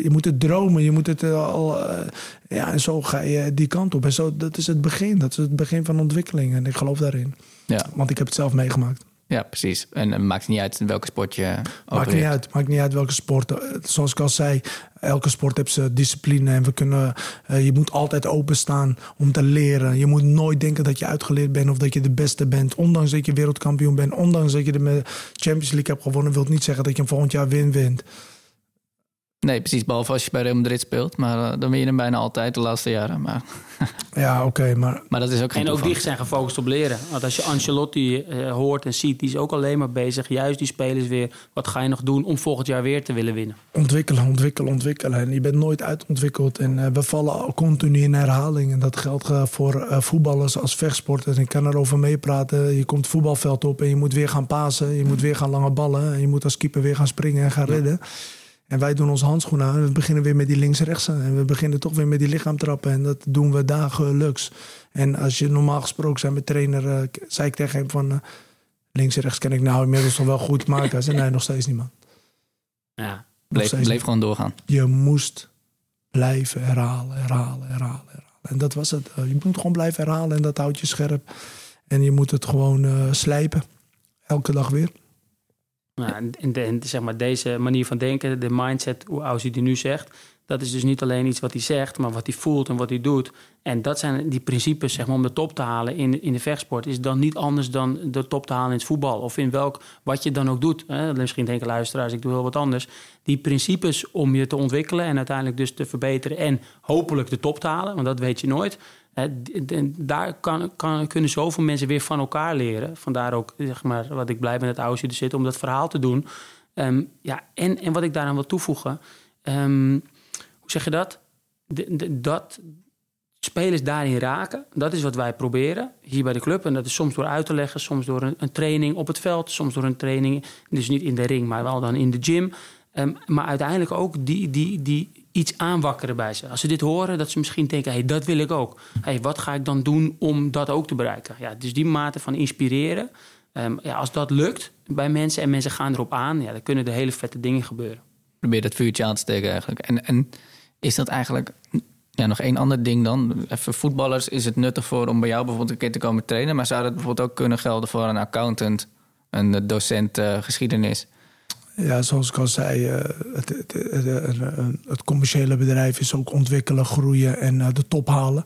je moet het dromen. Je moet het eh, al. Uh, ja, en zo ga je die kant op. En zo, dat is het begin. Dat is het begin van ontwikkeling. En ik geloof daarin. Ja. Want ik heb het zelf meegemaakt. Ja, precies. En het maakt niet uit welke sport je Maakt niet uit. Maakt niet uit welke sport. Zoals ik al zei, elke sport heeft zijn discipline. En we kunnen, uh, je moet altijd openstaan om te leren. Je moet nooit denken dat je uitgeleerd bent of dat je de beste bent. Ondanks dat je wereldkampioen bent, ondanks dat je de Champions League hebt gewonnen, wil niet zeggen dat je hem volgend jaar win wint. Nee, precies. Behalve als je bij Real Madrid speelt. Maar uh, dan win je hem bijna altijd de laatste jaren. Maar... ja, oké. maar... maar dat is ook geen En ook die zijn gefocust op leren. Want als je Ancelotti uh, hoort en ziet, die is ook alleen maar bezig. Juist die spelers weer. Wat ga je nog doen om volgend jaar weer te willen winnen? Ontwikkelen, ontwikkelen, ontwikkelen. En je bent nooit uitontwikkeld. En uh, we vallen continu in herhaling. En dat geldt voor voetballers als vechtsporters. Ik kan erover meepraten. Je komt het voetbalveld op en je moet weer gaan pasen. Je moet weer gaan lange ballen. En je moet als keeper weer gaan springen en gaan redden. En wij doen onze handschoenen aan en we beginnen weer met die links-rechts. En we beginnen toch weer met die lichaamtrappen. En dat doen we dagelijks. En als je normaal gesproken zijn met trainer, uh, zei ik tegen hem van... Uh, links en rechts ken ik nou inmiddels nog wel goed. Maar hij zei, nee, nog steeds niet, man. Ja, bleef, bleef gewoon doorgaan. Je moest blijven herhalen, herhalen, herhalen, herhalen. En dat was het. Eh, je moet gewoon blijven herhalen en dat houdt je scherp. En je moet het gewoon slijpen. Elke dag weer. Nou, en, de, zeg maar deze manier van denken, de mindset, hoe Aussie die nu zegt, dat is dus niet alleen iets wat hij zegt, maar wat hij voelt en wat hij doet. En dat zijn die principes zeg maar, om de top te halen in, in de vechtsport. Is dan niet anders dan de top te halen in het voetbal. Of in welk, wat je dan ook doet. Hè? Misschien denken luisteraars, ik doe heel wat anders. Die principes om je te ontwikkelen en uiteindelijk dus te verbeteren. En hopelijk de top te halen, want dat weet je nooit. En daar kan, kan, kunnen zoveel mensen weer van elkaar leren. Vandaar ook zeg maar, wat ik blij ben dat Aussie er zit om dat verhaal te doen. Ehm, ja, en, en wat ik daaraan wil toevoegen. Ehm, hoe zeg je dat? De, dat spelers daarin raken, dat is wat wij proberen hier bij de club. En dat is soms door uit te leggen, soms door een, een training op het veld, soms door een training, dus niet in de ring, maar wel dan in de gym. Ehm, maar uiteindelijk ook die, die, die iets aanwakkeren bij ze. Als ze dit horen, dat ze misschien denken: hey, dat wil ik ook. Hey, wat ga ik dan doen om dat ook te bereiken? Ja, dus die mate van inspireren. Um, ja, als dat lukt bij mensen en mensen gaan erop aan, ja, dan kunnen er hele vette dingen gebeuren. Probeer dat vuurtje aan te steken eigenlijk. En, en is dat eigenlijk ja, nog één ander ding dan? Even voetballers is het nuttig voor om bij jou bijvoorbeeld een keer te komen trainen, maar zou dat bijvoorbeeld ook kunnen gelden voor een accountant, een docent uh, geschiedenis? Ja, zoals ik al zei, eh, het, het, het, het, commerciële bedrijf is ook ontwikkelen, groeien en eh, de top halen.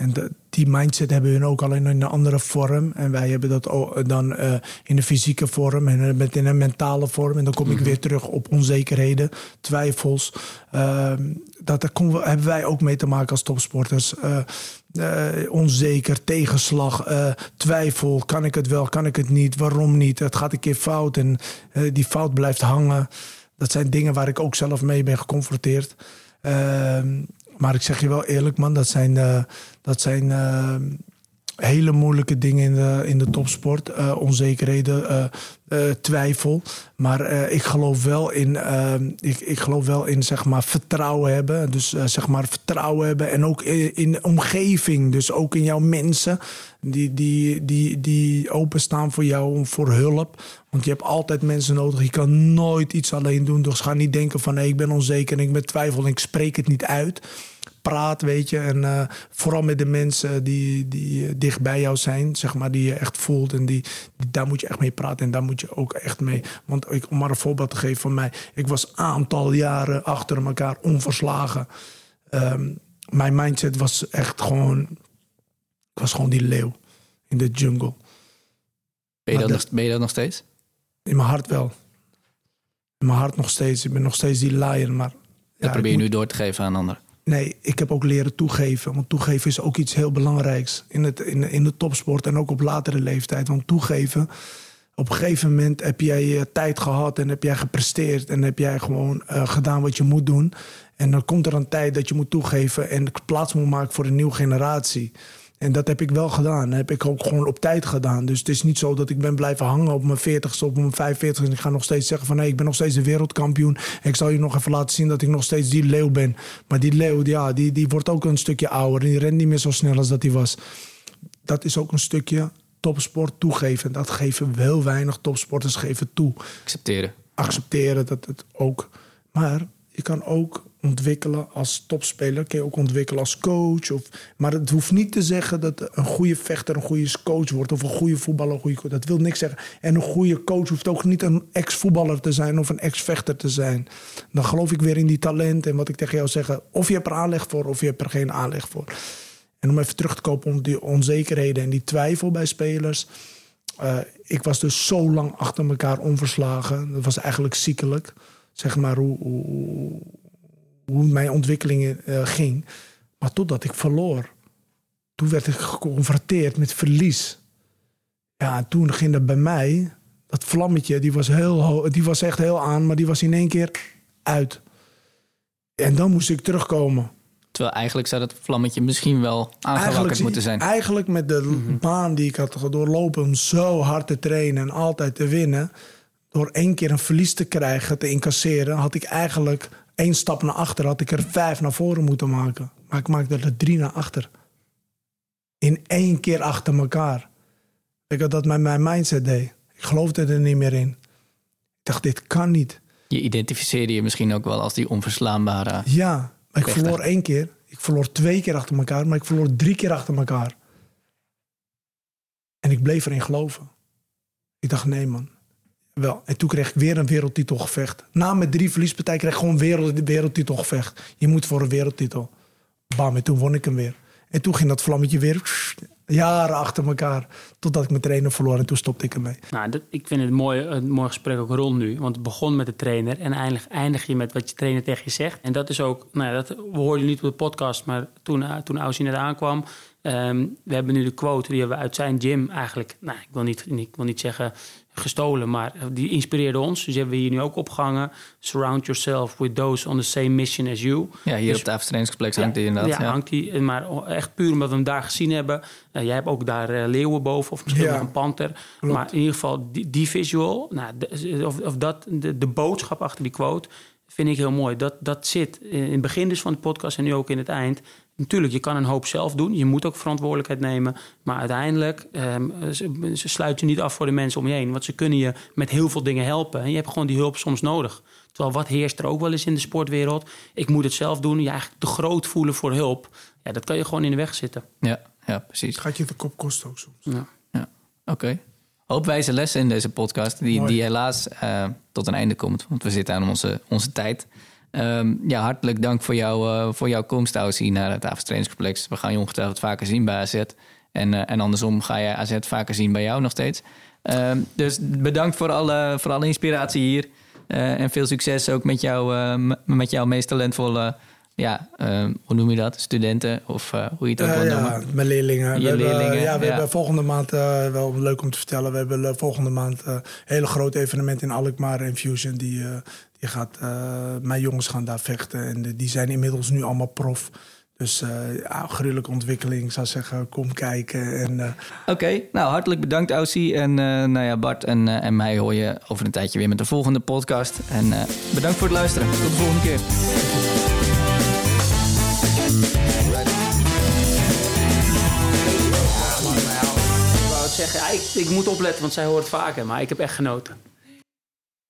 En die mindset hebben we ook alleen in een andere vorm. En wij hebben dat dan uh, in de fysieke vorm en met in een mentale vorm. En dan kom ik mhm. weer terug op onzekerheden, twijfels. Uh, dat daar hebben wij ook mee te maken als topsporters. Uh, onzeker, tegenslag, twijfel. Kan ik het wel, kan ik het niet? Waarom niet? Het gaat een keer fout en die fout blijft hangen. Dat zijn dingen waar ik ook zelf mee ben geconfronteerd. Maar ik zeg je wel eerlijk, man, dat zijn, uh, dat zijn uh, hele moeilijke dingen in de, in de topsport. Eh, onzekerheden, eh, eh, twijfel. Maar ik geloof wel in, ik, ik geloof wel in zeg maar, vertrouwen hebben. Dus zeg maar vertrouwen hebben. En ook in, in omgeving. Dus ook in jouw mensen. Die, die, die, die openstaan voor jou, voor hulp. Want je hebt altijd mensen nodig. Je kan nooit iets alleen doen. Dus ga niet denken van nee, ik ben onzeker en ik ben twijfel en ik spreek het niet uit praat, weet je. En uh, vooral met de mensen die, die uh, dicht bij jou zijn, zeg maar, die je echt voelt. En die, die, daar moet je echt mee praten en daar moet je ook echt mee. Want ik, om maar een voorbeeld te geven van mij. Ik was een aantal jaren achter elkaar onverslagen. Um, mijn mindset was echt gewoon... Ik was gewoon die leeuw in de jungle. Ben je, dat, nog, ben je dat nog steeds? In mijn hart wel. In mijn hart nog steeds. Ik ben nog steeds die lion, maar... Dat probeer je nu door te geven aan anderen. Nee, ik heb ook leren toegeven. Want toegeven is ook iets heel belangrijks in, het, in, in de topsport en ook op latere leeftijd. Want toegeven, op een gegeven moment heb jij je tijd gehad en heb jij gepresteerd en heb jij gewoon uh, gedaan wat je moet doen. En dan komt er een tijd dat je moet toegeven en plaats moet maken voor een nieuwe generatie. En dat heb ik wel gedaan. Dat heb ik ook gewoon op tijd gedaan. Dus het is niet zo dat ik ben blijven hangen op mijn 40ste, op mijn 45 En ik ga nog steeds zeggen van nee, ik ben nog steeds de wereldkampioen. En ik zal je nog even laten zien dat ik nog steeds die leeuw ben. Maar die leeuw, ja, die, die wordt ook een stukje ouder. Die rent niet meer zo snel als dat hij was. Dat is ook een stukje topsport toegeven. Dat geven heel weinig topsporters geven toe. Accepteren. Accepteren dat het ook. Maar je kan ook ontwikkelen als topspeler. Kun je ook ontwikkelen als coach. Of, maar het hoeft niet te zeggen dat een goede vechter een goede coach wordt. Of een goede voetballer een goede coach. Dat wil niks zeggen. En een goede coach hoeft ook niet een ex-voetballer te zijn of een ex-vechter te zijn. Dan geloof ik weer in die talent. En wat ik tegen jou zeg. Of je hebt er aanleg voor of je hebt er geen aanleg voor. En om even terug te komen op die onzekerheden en die twijfel bij spelers. Uh, ik was dus zo lang achter elkaar onverslagen. Dat was eigenlijk ziekelijk. Zeg maar hoe, hoe hoe mijn ontwikkeling uh, ging. Maar totdat ik verloor. Toen werd ik geconfronteerd met verlies. Ja, en toen ging er bij mij, dat vlammetje, die was, heel, die was echt heel aan, maar die was in één keer uit. En dan moest ik terugkomen. Terwijl eigenlijk zou dat vlammetje misschien wel aangewakkerd moeten zijn. Eigenlijk met de mhm. baan die ik had doorlopen om zo hard te trainen en altijd te winnen. Door één keer een verlies te krijgen, te incasseren, had ik eigenlijk één stap naar achter had ik er vijf naar voren moeten maken. Maar ik maakte er drie naar achter. In één keer achter elkaar. Ik had dat met mijn mindset deed. Ik geloofde er niet meer in. Ik dacht, dit kan niet. Je identificeerde je misschien ook wel als die onverslaanbare. Ja, maar ik verloor één keer. Ik verloor twee keer achter elkaar, maar ik verloor drie keer achter elkaar. En ik bleef erin geloven. Ik dacht, nee man, wel. En toen kreeg ik weer een wereldtitelgevecht. Na mijn drie verliespartijen kreeg ik gewoon wereld, wereldtitelgevecht. Je moet voor een wereldtitel. Bam, en toen won ik hem weer. En toen ging dat vlammetje weer jaren achter elkaar. Totdat ik mijn trainer verloor en toen stopte ik ermee. Nou, dat, ik vind het mooi, een mooi gesprek ook rond nu. Want het begon met de trainer en eindig, eindig je met wat je trainer tegen je zegt. En dat is ook, nou, dat we hoorden niet op de podcast, maar toen, uh, toen Aussie net aankwam. Um, we hebben nu de quote, die hebben we uit zijn gym eigenlijk, nou, ik wil niet, ik wil niet zeggen gestolen, maar die inspireerde ons. Dus die hebben we hier nu ook opgehangen. Surround yourself with those on the same mission as you. Ja, hier dus, op het trainingscomplex hangt die inderdaad. Ja, hangt die. Maar echt puur omdat we hem daar gezien hebben. Uh, jij hebt ook daar uh, leeuwen boven of misschien nog een panter. Maar in ieder geval die, die visual, nou, of, of dat, de, de boodschap achter die quote vind ik heel mooi. Dat, dat zit in het begin dus van de podcast en nu ook in het eind. Natuurlijk, je kan een hoop zelf doen. Je moet ook verantwoordelijkheid nemen. Maar uiteindelijk um, ze, ze sluit je niet af voor de mensen om je heen. Want ze kunnen je met heel veel dingen helpen. En je hebt gewoon die hulp soms nodig. Terwijl wat heerst er ook wel eens in de sportwereld? Ik moet het zelf doen. Je eigenlijk te groot voelen voor hulp. Ja, dat kan je gewoon in de weg zitten. Ja, ja precies. Het gaat je de kop kosten ook soms. Ja, ja. oké. Okay. Hoop wijze lessen in deze podcast, die, die helaas uh, tot een einde komt. Want we zitten aan onze, onze tijd. Um, ja, hartelijk dank voor, jou, uh, voor jouw komst, Aussie, naar het Avonds Trainingscomplex. We gaan je ongetwijfeld vaker zien bij AZ. En, uh, en andersom ga je AZ vaker zien bij jou nog steeds. Um, dus bedankt voor alle, voor alle inspiratie hier. Uh, en veel succes ook met, jou, met jouw meest talentvolle ja, ehm, hoe noem je dat? Studenten of eh, hoe je het ook eh, wil noemen. Mijn leerlingen. Je leerlingen, ja, we hebben volgende maand, eh, wel leuk om te vertellen, we hebben volgende maand een hele groot evenement in Alkmaar Infusion. Die, die gaat, mijn jongens gaan daar vechten en die zijn inmiddels nu allemaal prof. Dus ja, gruwelijke ontwikkeling. Ik zou zeggen, kom kijken. En. Oké, nou hartelijk bedankt Aussie. En nou ja, Bart en, en mij hoor je over een tijdje weer met de volgende podcast. En bedankt voor het luisteren. Tot de volgende keer. Ik wou het zeggen, ik, ik moet opletten, want zij hoort vaker, maar ik heb echt genoten.